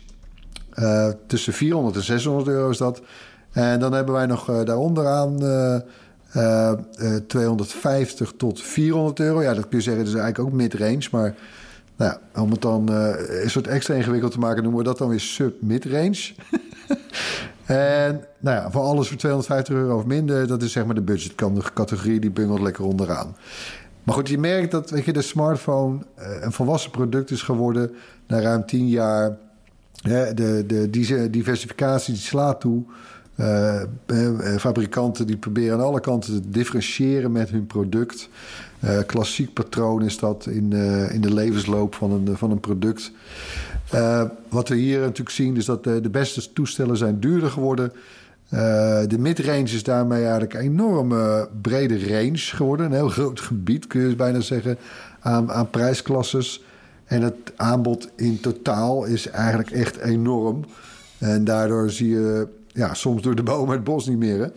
Tussen 400 en 600 euro is dat. En dan hebben wij nog daaronderaan eh, eh, 250 tot 400 euro. Ja, dat kun je zeggen, dat is eigenlijk ook mid-range. Maar nou om het dan een soort extra ingewikkeld te maken, noemen we dat dan weer sub-mid-range. en nou ja, voor alles voor 250 euro of minder, dat is zeg maar de budgetcategorie, die bungelt lekker onderaan. Maar goed, je merkt dat weet je, de smartphone eh, een volwassen product is geworden na ruim 10 jaar. De, de, die diversificatie die slaat toe. Eh, eh, fabrikanten die proberen aan alle kanten te differentiëren met hun product. Eh, klassiek patroon is dat in, in de levensloop van een, van een product. Eh, wat we hier natuurlijk zien is dat de, de beste toestellen zijn duurder geworden. Eh, de midrange is daarmee eigenlijk een enorme brede range geworden. Een heel groot gebied kun je bijna zeggen aan, aan prijsklasses. En het aanbod in totaal is eigenlijk echt enorm. En daardoor zie je ja, soms door de bomen het bos niet meer. Hè?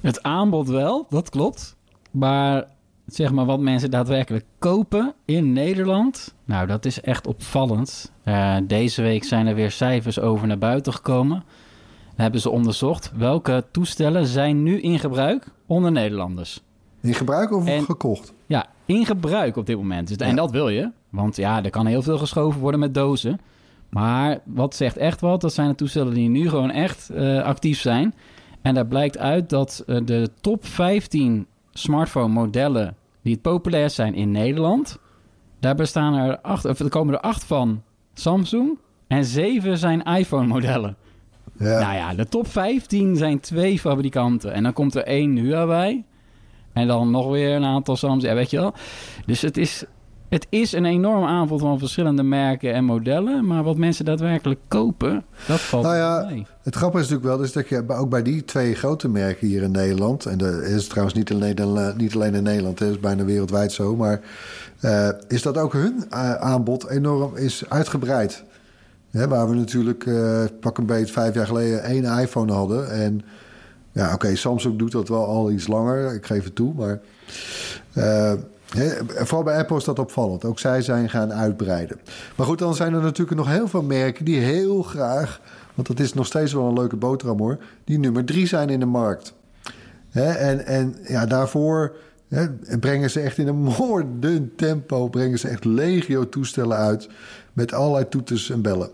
Het aanbod wel, dat klopt. Maar zeg maar wat mensen daadwerkelijk kopen in Nederland. Nou, dat is echt opvallend. Eh, deze week zijn er weer cijfers over naar buiten gekomen. hebben ze onderzocht welke toestellen zijn nu in gebruik onder Nederlanders. In gebruik of En- gekocht? Ja, in gebruik op dit moment. Dus, Ja. En dat wil je. Want ja, er kan heel veel geschoven worden met dozen. Maar wat zegt echt wat? Dat zijn de toestellen die nu gewoon echt eh, actief zijn. En daar blijkt uit dat eh, de top 15 smartphone modellen die het populair zijn in Nederland... daar bestaan er acht, of er komen er acht van Samsung en zeven zijn iPhone-modellen. Ja. Nou ja, de top 15 zijn twee fabrikanten. En dan komt er één Huawei. En dan nog weer een aantal Samsung. Ja, weet je wel. Dus het is, het is een enorm aanbod van verschillende merken en modellen. Maar wat mensen daadwerkelijk kopen, dat valt Nou ja, mee. Het grappige is natuurlijk wel dus dat je ook bij die twee grote merken hier in Nederland... en dat is trouwens niet alleen, niet alleen in Nederland, het is bijna wereldwijd zo... maar eh, is dat ook hun eh, aanbod enorm is uitgebreid. Waar we natuurlijk eh, pak een beet vijf jaar geleden één iPhone hadden... en ja, oké, Samsung doet dat wel al iets langer, ik geef het toe, maar... eh, vooral bij Apple is dat opvallend. Ook zij zijn gaan uitbreiden. Maar goed, dan zijn er natuurlijk nog heel veel merken die heel graag... want dat is nog steeds wel een leuke boterham hoor... die nummer drie zijn in de markt. En, en ja, daarvoor brengen ze echt in een moordend tempo... brengen ze echt legio toestellen uit... met allerlei toeters en bellen.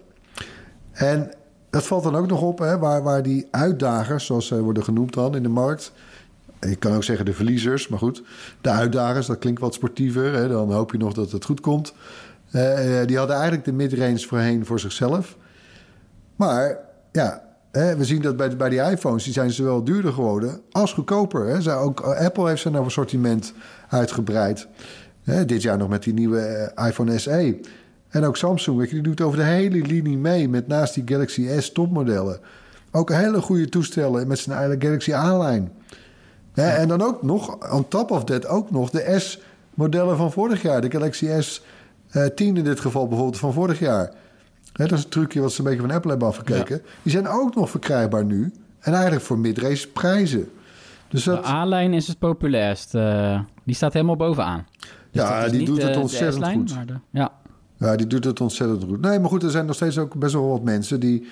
En dat valt dan ook nog op, waar, waar die uitdagers, zoals ze worden genoemd dan in de markt. Je kan ook zeggen de verliezers, maar goed. De uitdagers, dat klinkt wat sportiever. Hè, dan hoop je nog dat het goed komt. Eh, eh, die hadden eigenlijk de midrange voorheen voor zichzelf. Maar ja, hè, we zien dat bij, bij die iPhones, die zijn zowel duurder geworden als goedkoper. Hè. Ook, Apple heeft zijn assortiment uitgebreid. Hè, dit jaar nog met die nieuwe eh, iPhone SE. En ook Samsung, je, die doet over de hele linie mee met naast die Galaxy S topmodellen. Ook hele goede toestellen met zijn Galaxy A-lijn. En dan ook nog, on top of that, ook nog de S-modellen van vorig jaar. De Galaxy S eh 10 in dit geval bijvoorbeeld van vorig jaar. Hè, dat is een trucje wat ze een beetje van Apple hebben afgekeken. Die zijn ook nog verkrijgbaar nu. En eigenlijk voor mid-race prijzen. Dus De dat, A-lijn is het populairst. eh, die staat helemaal bovenaan. Dus Ja, die doet de- het de ontzettend goed. de- ja. Ja, die doet het ontzettend goed. Nee, maar goed, er zijn nog steeds ook best wel wat mensen die...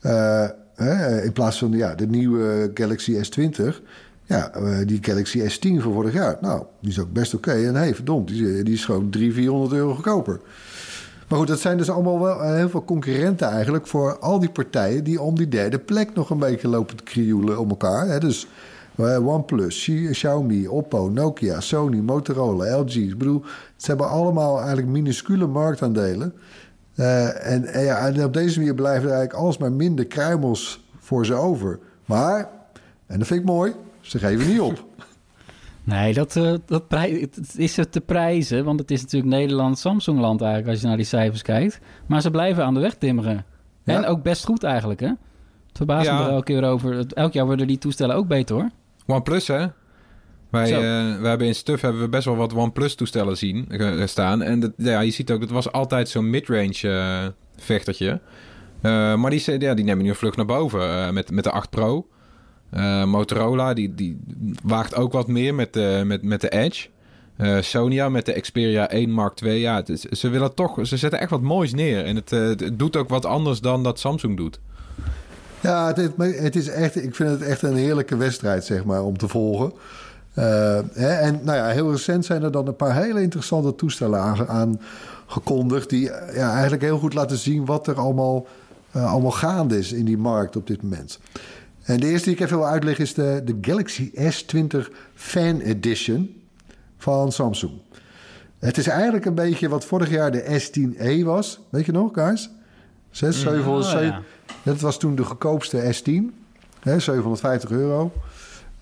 eh, hè, in plaats van ja, de nieuwe Galaxy S20... Ja, eh, die Galaxy S10 van vorig jaar. Nou, die is ook best oké. En hey, verdomd, die, is gewoon 300, 400 euro goedkoper. Maar goed, dat zijn dus allemaal wel eh, heel veel concurrenten eigenlijk... voor al die partijen die om die derde plek nog een beetje lopen te krioelen om elkaar. Dus eh, OnePlus, Xi- Xiaomi, Oppo, Nokia, Sony, Motorola, LG. Ik bedoel, ze hebben allemaal eigenlijk minuscule marktaandelen. Eh, en, en ja, en op deze manier blijven er eigenlijk alsmaar minder kruimels voor ze over. Maar, en dat vind ik mooi, ze geven niet op. Nee, dat, eh, dat het is het te prijzen. Want het is natuurlijk Nederland, Samsungland eigenlijk, als je naar die cijfers kijkt. Maar ze blijven aan de weg timmeren. Ja. En ook best goed eigenlijk, hè? Het verbaast Ja. me er elke keer over. Elk jaar worden die toestellen ook beter, hoor. OnePlus, hè? Wij, eh, we hebben in Stuff hebben we best wel wat OnePlus-toestellen zien eh, staan. En dat, ja, je ziet ook, het was altijd zo'n midrange eh vechtertje. Eh, maar die, ja, die nemen nu een vlucht naar boven eh, met, met de 8 Pro. Eh, Motorola, die, die waagt ook wat meer met de, met, met de Edge. Eh, Sonia met de Xperia 1 Mark II. Ja, het ze willen toch, ze zetten echt wat moois neer. En het, eh, doet ook wat anders dan dat Samsung doet. Ja, het, het is echt, ik vind het echt een heerlijke wedstrijd, zeg maar, om te volgen. Eh, hè, en nou ja, heel recent zijn er dan een paar hele interessante toestellen aange- aangekondigd... die eh, ja, eigenlijk heel goed laten zien wat er allemaal, eh, allemaal gaande is in die markt op dit moment. En de eerste die ik even wil uitleggen is de, de Galaxy S20 Fan Edition van Samsung. Het is eigenlijk een beetje wat vorig jaar de S10e was. Weet je nog, guys? 6, 700, Oh, ja. dat was toen de goedkoopste S10. Hè, 750 euro.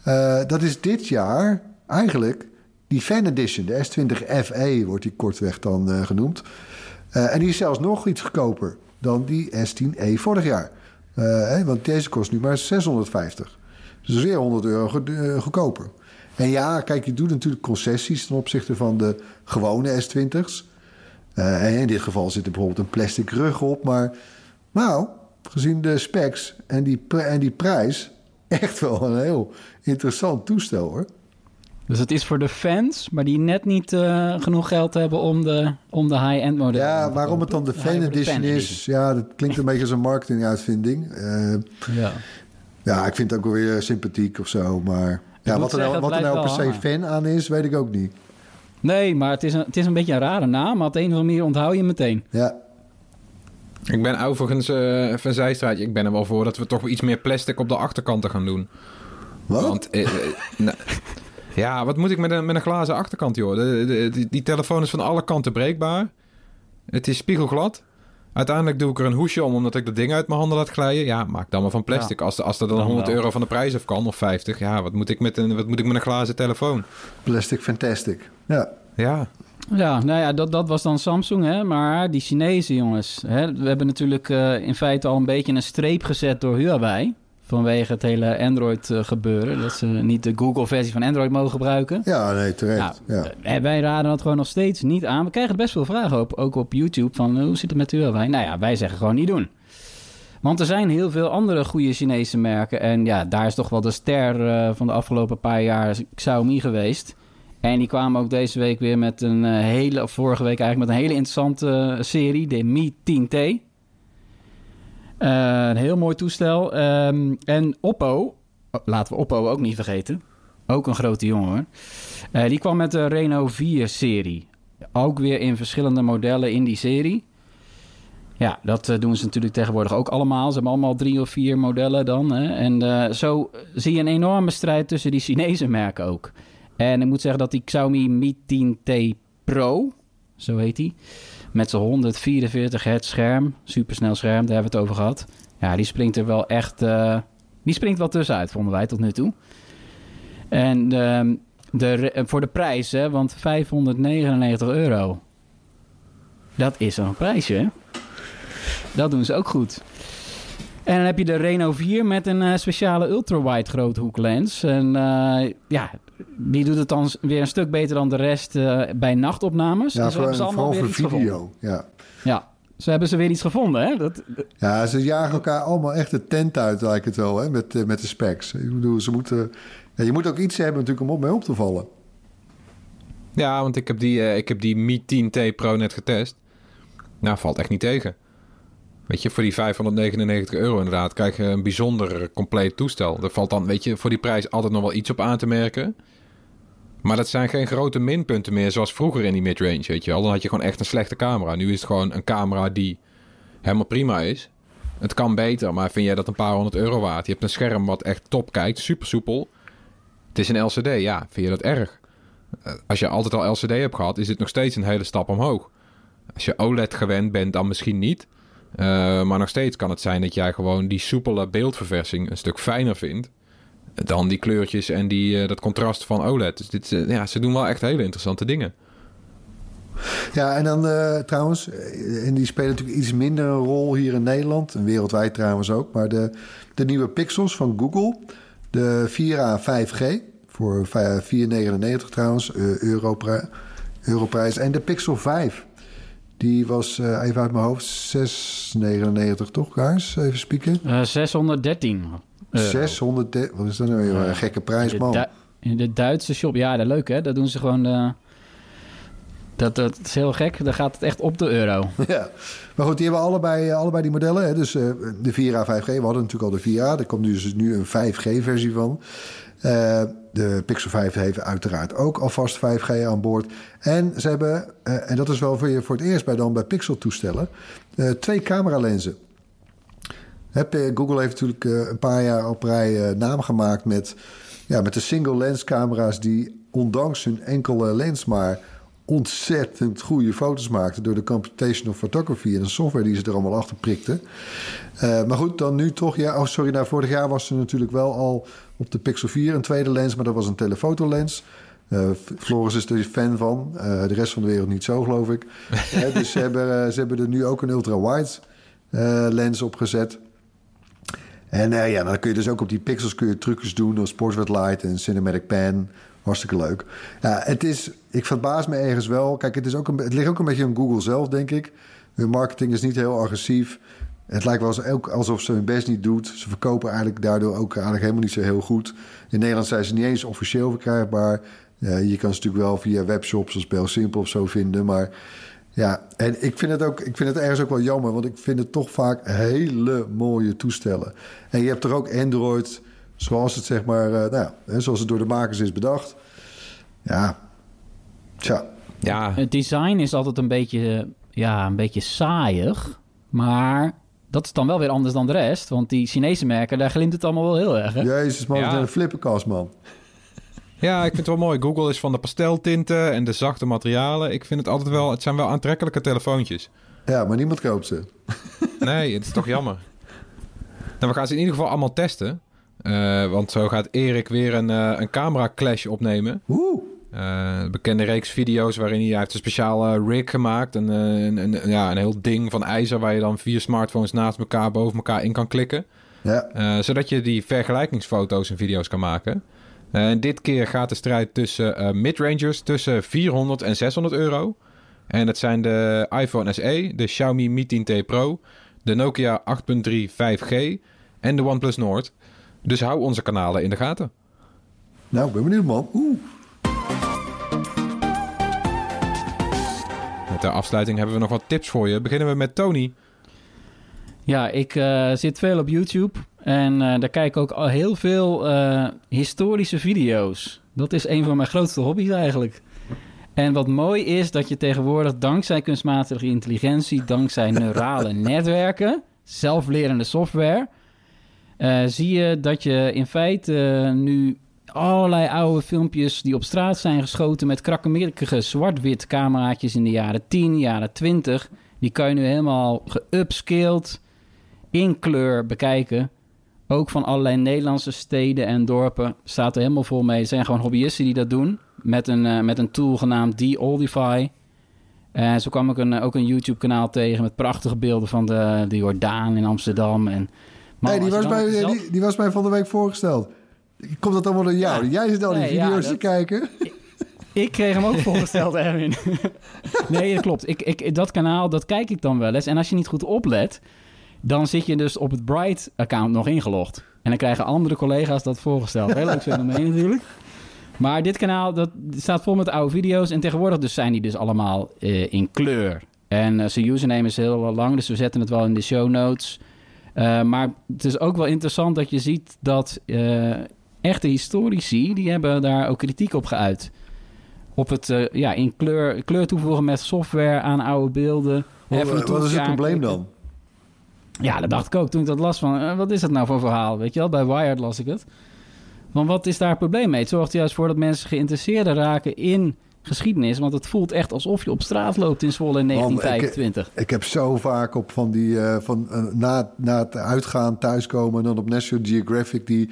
Eh, dat is dit jaar eigenlijk die Fan Edition. De S20 FE wordt die kortweg dan eh, genoemd. Eh, en die is zelfs nog iets goedkoper dan die S10e vorig jaar. Eh, want deze kost nu maar 650. Dus weer 100 euro eh, goedkoper. En ja, kijk, je doet natuurlijk concessies ten opzichte van de gewone S20's. Eh, en in dit geval zit er bijvoorbeeld een plastic rug op. Maar nou, gezien de specs en die, en die prijs... echt wel een heel interessant toestel, hoor. Dus het is voor de fans, maar die net niet eh, genoeg geld hebben om de, om de high-end modellen Ja, waarom het dan de Fan Edition is... ja, dat klinkt een beetje als een marketinguitvinding. Eh, Ja. Ja, ik vind het ook wel weer sympathiek of zo. Maar ja, wat er nou, wat er nou per se fan aan is, weet ik ook niet. Nee, maar het is, een, het is een beetje een rare naam. Maar op de een of andere manier onthoud je hem meteen. Ja, Ik ben overigens, eh even een zijstraatje, ik ben er wel voor dat we toch iets meer plastic op de achterkanten gaan doen. wat? Want, eh, eh, nou, ja, wat moet ik met een, met een glazen achterkant, joh? De, de- die, die telefoon is van alle kanten breekbaar. Het is spiegelglad. Uiteindelijk doe ik er een hoesje om, omdat ik dat ding uit mijn handen laat glijden. Ja, maak dan maar van plastic. Als, als er dan, Dan 100 wel. euro van de prijs af kan, of 50. Ja, wat moet ik met een, wat moet ik met een glazen telefoon? Plastic Fantastic. Ja, Ja, Ja, nou ja, dat, dat was dan Samsung, hè. Maar die Chinezen, jongens. Hè, we hebben natuurlijk eh, in feite al een beetje een streep gezet door Huawei. Vanwege het hele Android-gebeuren. dat ze niet de Google-versie van Android mogen gebruiken. ja nee, terecht. Nou, ja. eh, wij raden dat gewoon nog steeds niet aan. We krijgen best veel vragen op, ook op YouTube van eh, hoe zit het met Huawei? Nou ja, wij zeggen gewoon niet doen. Want er zijn heel veel andere goede Chinese merken. En ja, daar is toch wel de ster eh, van de afgelopen paar jaar Xiaomi geweest. En die kwamen ook deze week weer met een eh, hele, of vorige week eigenlijk met een hele interessante eh, serie, de Mi 10T. Eh, een heel mooi toestel. Ehm, en Oppo, laten we Oppo ook niet vergeten. Ook een grote jongen hoor. Eh, die kwam met de Reno 4-serie. Ook weer in verschillende modellen in die serie. Ja, dat eh, doen ze natuurlijk tegenwoordig ook allemaal. Ze hebben allemaal drie of vier modellen dan. Hè? En zo zie je een enorme strijd tussen die Chinese merken ook. En ik moet zeggen dat die Xiaomi Mi 10T Pro, zo heet die... met zijn 144 hertz scherm, supersnel scherm, daar hebben we het over gehad. Ja, die springt er wel echt... eh, die springt wel tussenuit, vonden wij tot nu toe. En ehm, de, re- voor de prijs, hè, want 599 euro. Dat is een prijsje? Dat doen ze ook goed. En dan heb je de Reno 4 met een eh, speciale ultrawide groothoeklens. En eh, ja, die doet het dan weer een stuk beter dan de rest eh, bij nachtopnames. Ja, zo voor, hebben ze allemaal vooral weer voor iets video. gevonden. Ja. Ja, zo hebben ze weer iets gevonden, hè? Dat, ja, ze jagen elkaar allemaal echt de tent uit, lijkt het wel, hè, met, met de specs. Ik bedoel, ze moeten... Ja, je moet ook iets hebben natuurlijk om op mee op te vallen. ja want ik heb die, eh, ik heb die Mi 10T Pro net getest. Nou, valt echt niet tegen. Weet je, voor die 599 euro inderdaad krijg je een bijzonder compleet toestel. Er valt dan, weet je, voor die prijs altijd nog wel iets op aan te merken. Maar dat zijn geen grote minpunten meer zoals vroeger in die midrange, weet je wel. Dan had je gewoon echt een slechte camera. Nu is het gewoon een camera die helemaal prima is. Het kan beter, maar vind jij dat een paar honderd euro waard? Je hebt een scherm wat echt top kijkt, super soepel. Het is een LCD, ja, vind je dat erg? Eh, Als je altijd al LCD hebt gehad, is dit nog steeds een hele stap omhoog. Als je OLED gewend bent, dan misschien niet. Eh, maar nog steeds kan het zijn dat jij gewoon die soepele beeldverversing een stuk fijner vindt. Dan die kleurtjes en die, eh, dat contrast van OLED. Dus dit, eh, ja, ze doen wel echt hele interessante dingen. Ja, en dan trouwens, en die spelen natuurlijk iets minder een rol hier in Nederland. En wereldwijd trouwens ook. Maar de, de nieuwe Pixels van Google, de 4A 5G, voor vij- 4,99 trouwens, eh, europri- europrijs. En de Pixel 5, die was eh, even uit mijn hoofd 6,99 toch, Kaars? Even spieken. eh 613 euro. 600, wat is dat nou weer? Een gekke prijs, In de, man. Du- in de Duitse shop. Ja, dat leuk hè. Dat doen ze gewoon. Dat, dat is heel gek. Dan gaat het echt op de euro. Ja, maar goed, die hebben allebei, eh, allebei die modellen. Hè? Dus eh, de 4A 5G, we hadden natuurlijk al de 4A. Er komt dus nu een 5G-versie van. Eh, de Pixel 5 heeft uiteraard ook alvast 5G aan boord. En ze hebben, en dat is wel voor, je, voor het eerst bij dan bij Pixel-toestellen, twee cameralenzen. Google heeft natuurlijk een paar jaar op rij naam gemaakt met, ja, met de single-lens camera's die ondanks hun enkele lens maar ontzettend goede foto's maakten door de computational photography en de software die ze er allemaal achter prikten. Eh, maar goed, dan nu toch. Ja, oh, sorry, nou, vorig jaar was er natuurlijk wel al op de Pixel 4 een tweede lens, maar dat was een telefotolens. Eh, Floris is er fan van. Eh, de rest van de wereld niet zo, geloof ik. Dus ze hebben, ze hebben er nu ook een ultra-wide lens op gezet. En eh, ja, dan kun je dus ook op die pixels kun je trucjes doen als Portrait Light en Cinematic Pan. Hartstikke leuk. Ja, het is, ik verbaas me ergens wel. Kijk, het, is ook een, het ligt ook een beetje aan Google zelf, denk ik. Hun marketing is niet heel agressief. Het lijkt wel alsof ze hun best niet doet. Ze verkopen eigenlijk daardoor ook eigenlijk helemaal niet zo heel goed. In Nederland zijn ze niet eens officieel verkrijgbaar. Je kan ze natuurlijk wel via webshops als Bel Simple of zo vinden. Maar Ja, en ik vind, het ook, ik vind het ergens ook wel jammer, want ik vind het toch vaak hele mooie toestellen. En je hebt er ook Android, zoals het zeg maar, eh, nou zoals het door de makers is bedacht. Ja, tja. Ja, Het design is altijd een beetje, ja, een beetje saaiig. Maar dat is dan wel weer anders dan de rest. Want die Chinese merken, daar glimt het allemaal wel heel erg. Hè? Jezus man, Ja. een flippenkast man. ja, ik vind het wel mooi. Google is van de pasteltinten en de zachte materialen. Ik vind het altijd wel... Het zijn wel aantrekkelijke telefoontjes. Ja, maar niemand koopt ze. Nee, het is toch jammer. Nou, we gaan ze in ieder geval allemaal testen. Eh, want zo gaat Erik weer een, eh, een camera clash opnemen. Oeh, Een bekende reeks video's waarin hij, hij heeft een speciale rig gemaakt. Een, eh, een, een, ja, een heel ding van ijzer waar je dan vier smartphones naast elkaar boven elkaar in kan klikken. ja. Eh, zodat je die vergelijkingsfoto's en video's kan maken. En dit keer gaat de strijd tussen midrangers tussen 400 en 600 euro. En dat zijn de iPhone SE, de Xiaomi Mi 10T Pro, de Nokia 8.3 5G en de OnePlus Nord. Dus hou onze kanalen in de gaten. Nou, ik ben benieuwd man. Oeh. Met de afsluiting hebben we nog wat tips voor je. Beginnen we met Tony. Ja, ik eh, zit veel op YouTube. En eh, daar kijk ik ook al heel veel eh, historische video's. Dat is een van mijn grootste hobby's eigenlijk. En wat mooi is dat je tegenwoordig dankzij kunstmatige intelligentie, dankzij neurale netwerken, zelflerende software, zie je dat je in feite nu allerlei oude filmpjes die op straat zijn geschoten met krakkemikkige zwart-wit cameraatjes in de jaren 10, jaren 20, die kan je nu helemaal geupscaled in kleur bekijken. Ook van allerlei Nederlandse steden en dorpen staat er helemaal vol mee. Het zijn gewoon hobbyisten die dat doen. Met een, eh, met een tool genaamd De-Oldify. En zo kwam ik een, ook een YouTube-kanaal tegen met prachtige beelden van de, de Jordaan in Amsterdam. En, man, hey, die, was zelf- die, die was mij van de week voorgesteld. Komt dat allemaal door jou? Ja. Jij zit al die Nee, video's dat- te kijken. Ik kreeg hem ook voorgesteld, Erwin. nee, dat klopt. Ik, ik, dat kanaal, dat kijk ik dan wel eens. En als je niet goed oplet, dan zit je dus op het Bright-account nog ingelogd. En dan krijgen andere collega's dat voorgesteld. Heel leuk fenomeen natuurlijk. Maar dit kanaal, dat staat vol met oude video's. En tegenwoordig dus zijn die dus allemaal eh, in kleur. En eh, zijn username is heel lang, dus we zetten het wel in de show notes. Eh, maar het is ook wel interessant dat je ziet dat echte historici... die hebben daar ook kritiek op geuit op het eh, ja, in kleur, kleur toevoegen met software aan oude beelden. Wat, is het probleem dan? Ja, dat dacht ik ook toen ik dat las van, eh, wat is dat nou voor verhaal? Weet je wel, bij Wired las ik het. Want wat is daar het probleem mee? Het zorgt juist voor dat mensen geïnteresseerd raken in geschiedenis. Want het voelt echt alsof je op straat loopt in Zwolle in Man, ik- 1925. Ik heb zo vaak op van die... eh, van, na, na het uitgaan, thuiskomen... en dan op National Geographic die,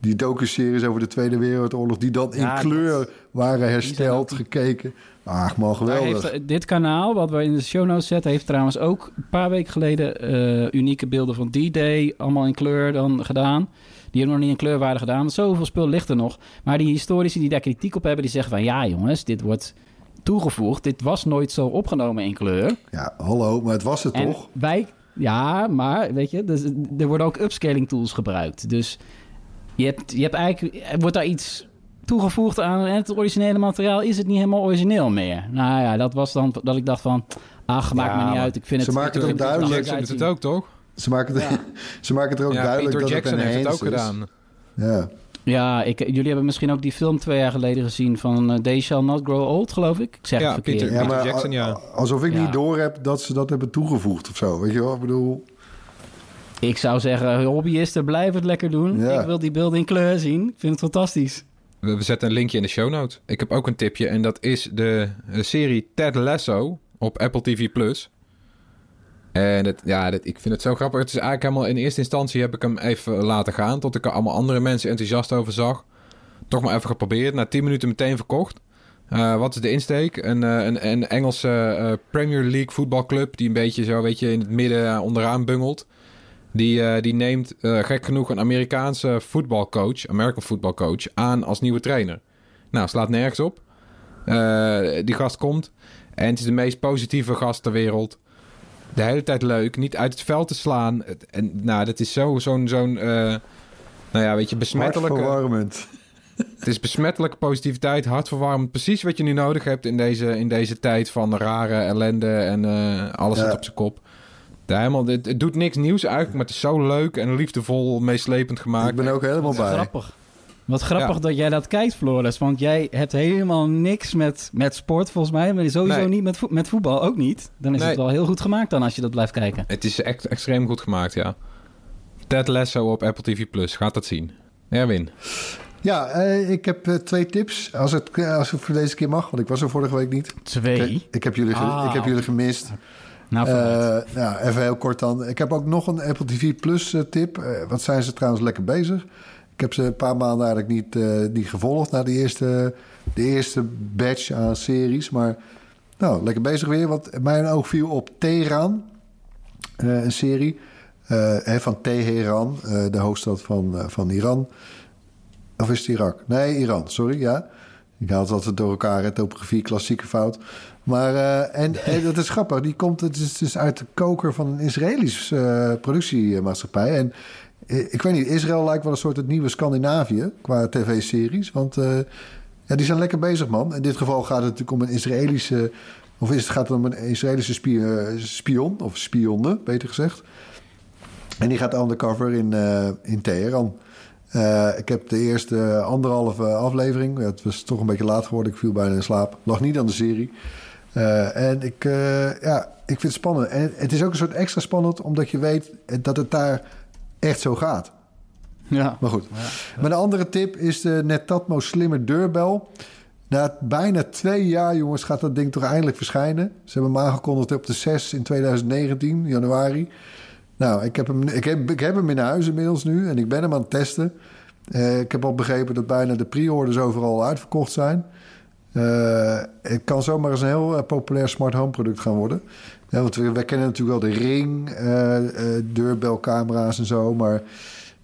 die docu-series over de Tweede Wereldoorlog... die dan in Ja, kleur waren hersteld, ook- gekeken. Ach man, Daar geweldig. heeft, dit kanaal, wat we in de show notes zetten, heeft trouwens ook een paar weken geleden eh, unieke beelden van D-Day allemaal in kleur dan gedaan. Die hebben nog niet in kleur waren gedaan. Want zoveel spul ligt er nog. Maar die historici die daar kritiek op hebben, die zeggen van ja jongens, dit wordt toegevoegd. Dit was nooit zo opgenomen in kleur. Ja, hallo, maar het was het En toch? wij, ja, maar weet je, dus, er worden ook upscaling tools gebruikt. Dus je hebt, je hebt eigenlijk, er wordt daar iets toegevoegd aan en het originele materiaal is het niet helemaal origineel meer. Nou ja, dat was dan dat ik dacht van, ach, maakt Ja, me niet uit. Ik vind ze het, maken het ook duidelijk. Doet het ook, toch? Ze maken, het, Ja. ze maken het er ook Ja, duidelijk Peter dat Jackson het een heeft het ook is. gedaan. Ja. Ja, ik, jullie hebben misschien ook die film twee jaar geleden gezien van uh, They Shall Not Grow Old, geloof ik. Ik zeg Ja, het verkeerd. Peter- ja, Peter Jackson, ja. alsof ik Ja. niet door heb dat ze dat hebben toegevoegd of zo. Weet je wel? Ik bedoel, Ik zou zeggen, hobbyisten, blijf het lekker doen. Ja. Ik wil die beelden in kleur zien. Ik vind het fantastisch. We zetten een linkje in de show notes. Ik heb ook een tipje en dat is de, serie Ted Lasso op Apple TV+. En het, ja, dat, ik vind het zo grappig. Het is eigenlijk helemaal in eerste instantie heb ik hem even laten gaan... tot ik er allemaal andere mensen enthousiast over zag. Toch maar even geprobeerd. Na 10 minuten meteen verkocht. Eh, wat is de insteek? Een, eh, een, een Engelse eh, Premier League voetbalclub... die een beetje zo weet je, in het midden onderaan bungelt. Die, eh, die neemt eh, gek genoeg een Amerikaanse voetbalcoach... American voetbalcoach aan als nieuwe trainer. Nou, slaat nergens op. Eh, die gast komt en het is de meest positieve gast ter wereld. De hele tijd leuk, niet uit het veld te slaan. En nou, dat is zo, zo'n, zo'n, eh, nou ja, weet je, besmettelijke... hartverwarmend. Het is besmettelijke positiviteit, hartverwarmend. Precies wat je nu nodig hebt in deze, in deze tijd van rare ellende en alles Ja. zit op zijn kop. Ja, helemaal, het, het doet niks nieuws eigenlijk, maar het is zo leuk en liefdevol, meeslepend gemaakt. Ik ben ook helemaal bij. Grappig. Wat grappig Ja. dat jij dat kijkt, Floris. Want jij hebt helemaal niks met, met sport, volgens mij. Maar sowieso Nee. niet met, vo- met voetbal ook niet. Dan is Nee. het wel heel goed gemaakt dan als je dat blijft kijken. Het is echt extreem goed gemaakt, ja. Ted Lasso op Apple TV+. Plus. Gaat dat zien. Erwin. Ja, eh, ik heb eh, twee tips. Als het, eh, als het voor deze keer mag, want ik was er vorige week niet. Twee. Ik, ik heb, jullie Ah. ik heb jullie gemist. Nou. Eh, nou, even heel kort dan. Ik heb ook nog een Apple TV Plus eh, tip. Eh, wat zijn ze trouwens lekker bezig. Ik heb ze een paar maanden eigenlijk niet, niet gevolgd... na de eerste, de eerste batch aan series. Maar nou, lekker bezig weer. Want mijn oog viel op Teheran. eh, een serie van Teheran, eh, de hoofdstad van, van Iran. Of is het Irak? Nee, Iran, sorry, ja. Ik haal het altijd door elkaar, hè, topografie, klassieke fout. Maar, eh, en, en dat is grappig, die komt het is, is uit de koker van een Israëlisch eh, productiemaatschappij. En eh, ik weet niet, Israël lijkt wel een soort het nieuwe Scandinavië qua tv-series. Want ja, die zijn lekker bezig, man. In dit geval gaat het natuurlijk om een Israëlische... Of is het gaat het om een Israëlische spion, of spionne, beter gezegd. En die gaat undercover in, in Teheran. Eh, ik heb de eerste anderhalve aflevering. ja, Het was toch een beetje laat geworden. Ik viel bijna in slaap. Lag niet aan de serie. Eh, en ik, eh, ja, ik vind het spannend. En het is ook een soort extra spannend... omdat je weet dat het daar echt zo gaat. ja. Maar goed. Mijn andere tip is de Netatmo slimme deurbel. Na bijna twee jaar, jongens, gaat dat ding toch eindelijk verschijnen. Ze hebben hem aangekondigd op de 6 in 2019, januari. Nou, ik heb, hem, ik, heb, ik heb hem in huis inmiddels nu en ik ben hem aan het testen. Eh, ik heb al begrepen dat bijna de pre-orders overal uitverkocht zijn. Eh, het kan zomaar eens een heel eh, populair smart home product gaan worden. Ja, want we, kennen natuurlijk wel de Ring, eh, deurbelcamera's en zo. Maar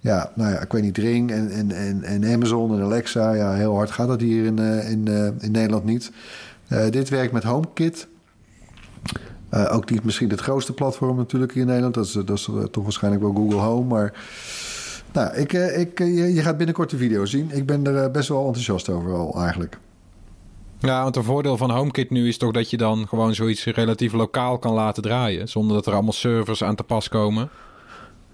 ja, nou ja, ik weet niet, Ring en, en, en, Amazon en Alexa. Ja, heel hard gaat dat hier in, in, in Nederland niet. Dit werkt met HomeKit. Ook niet misschien het grootste platform natuurlijk hier in Nederland. Dat is, dat is toch waarschijnlijk wel Google Home. Maar nou, ik, ik, je, je gaat binnenkort de video zien. Ik ben er best wel enthousiast over al eigenlijk. Ja, want een voordeel van HomeKit nu is toch dat je dan gewoon zoiets relatief lokaal kan laten draaien. Zonder dat er allemaal servers aan te pas komen.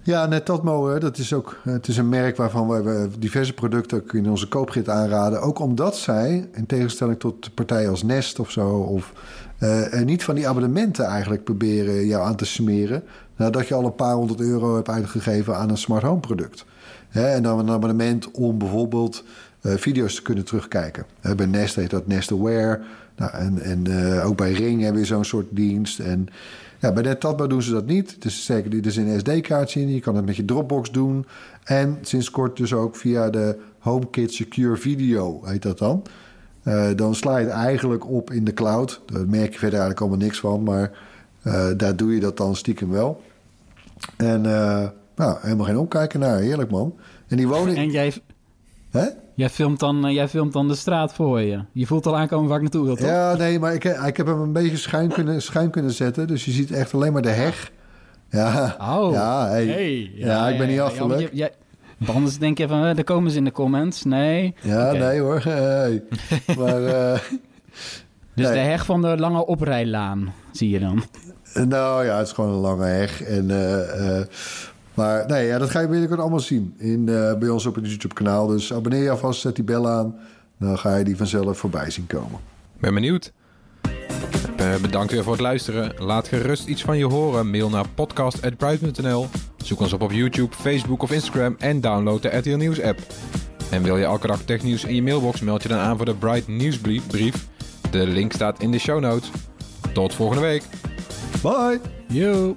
Ja, net dat hè, dat is ook het is een merk waarvan we, we diverse producten in onze koopgids aanraden. Ook omdat zij, in tegenstelling tot partijen als Nest of zo, of eh, eh, niet van die abonnementen eigenlijk proberen jou aan te smeren. Nadat je al een paar honderd euro hebt uitgegeven aan een smart home product. En dan een abonnement om bijvoorbeeld eh, video's te kunnen terugkijken. Bij Nest heet dat Nest Aware. Nou, en en eh, ook bij Ring hebben we zo'n soort dienst. En ja, bij NetTatmo doen ze dat niet. Is zeker, er is een SD-kaartje in. Je kan het met je Dropbox doen. En sinds kort dus ook via de HomeKit Secure Video, heet dat dan. Eh, dan sla je het eigenlijk op in de cloud. Daar merk je verder eigenlijk allemaal niks van. Maar eh, daar doe je dat dan stiekem wel. En eh, nou, helemaal geen omkijken naar. Heerlijk, man. En die woning... En jij, Hè? jij, filmt dan, eh, jij filmt dan de straat voor je. Je voelt al aankomen waar ik naartoe wil, toch? Ja, nee, maar ik, ik heb hem een beetje schuin kunnen, schuin kunnen zetten. Dus je ziet echt alleen maar de heg. Ja, Oh. ja, hey. Hey, ja, ik ben niet ja, jij- want anders denk je van, daar komen ze in de comments. Nee. Ja, nee hoor. Hey. maar eh, Dus Nee. de heg van de lange oprijlaan, zie je dan. nou ja, het is gewoon een lange heg. En, eh, eh, maar nee, ja, dat ga je binnenkort allemaal zien in, eh, bij ons op het YouTube-kanaal. Dus abonneer je alvast, zet die bel aan. Dan ga je die vanzelf voorbij zien komen. Ben benieuwd. Eh, bedankt weer voor het luisteren. Laat gerust iets van je horen. Mail naar podcast.bright.nl. Zoek ons op op YouTube, Facebook of Instagram en download de RTL Nieuws app. En wil je elke dag technieuws in je mailbox, meld je dan aan voor de Bright Nieuwsbrief. De link staat in de show notes. Tot volgende week. Bye! Yo.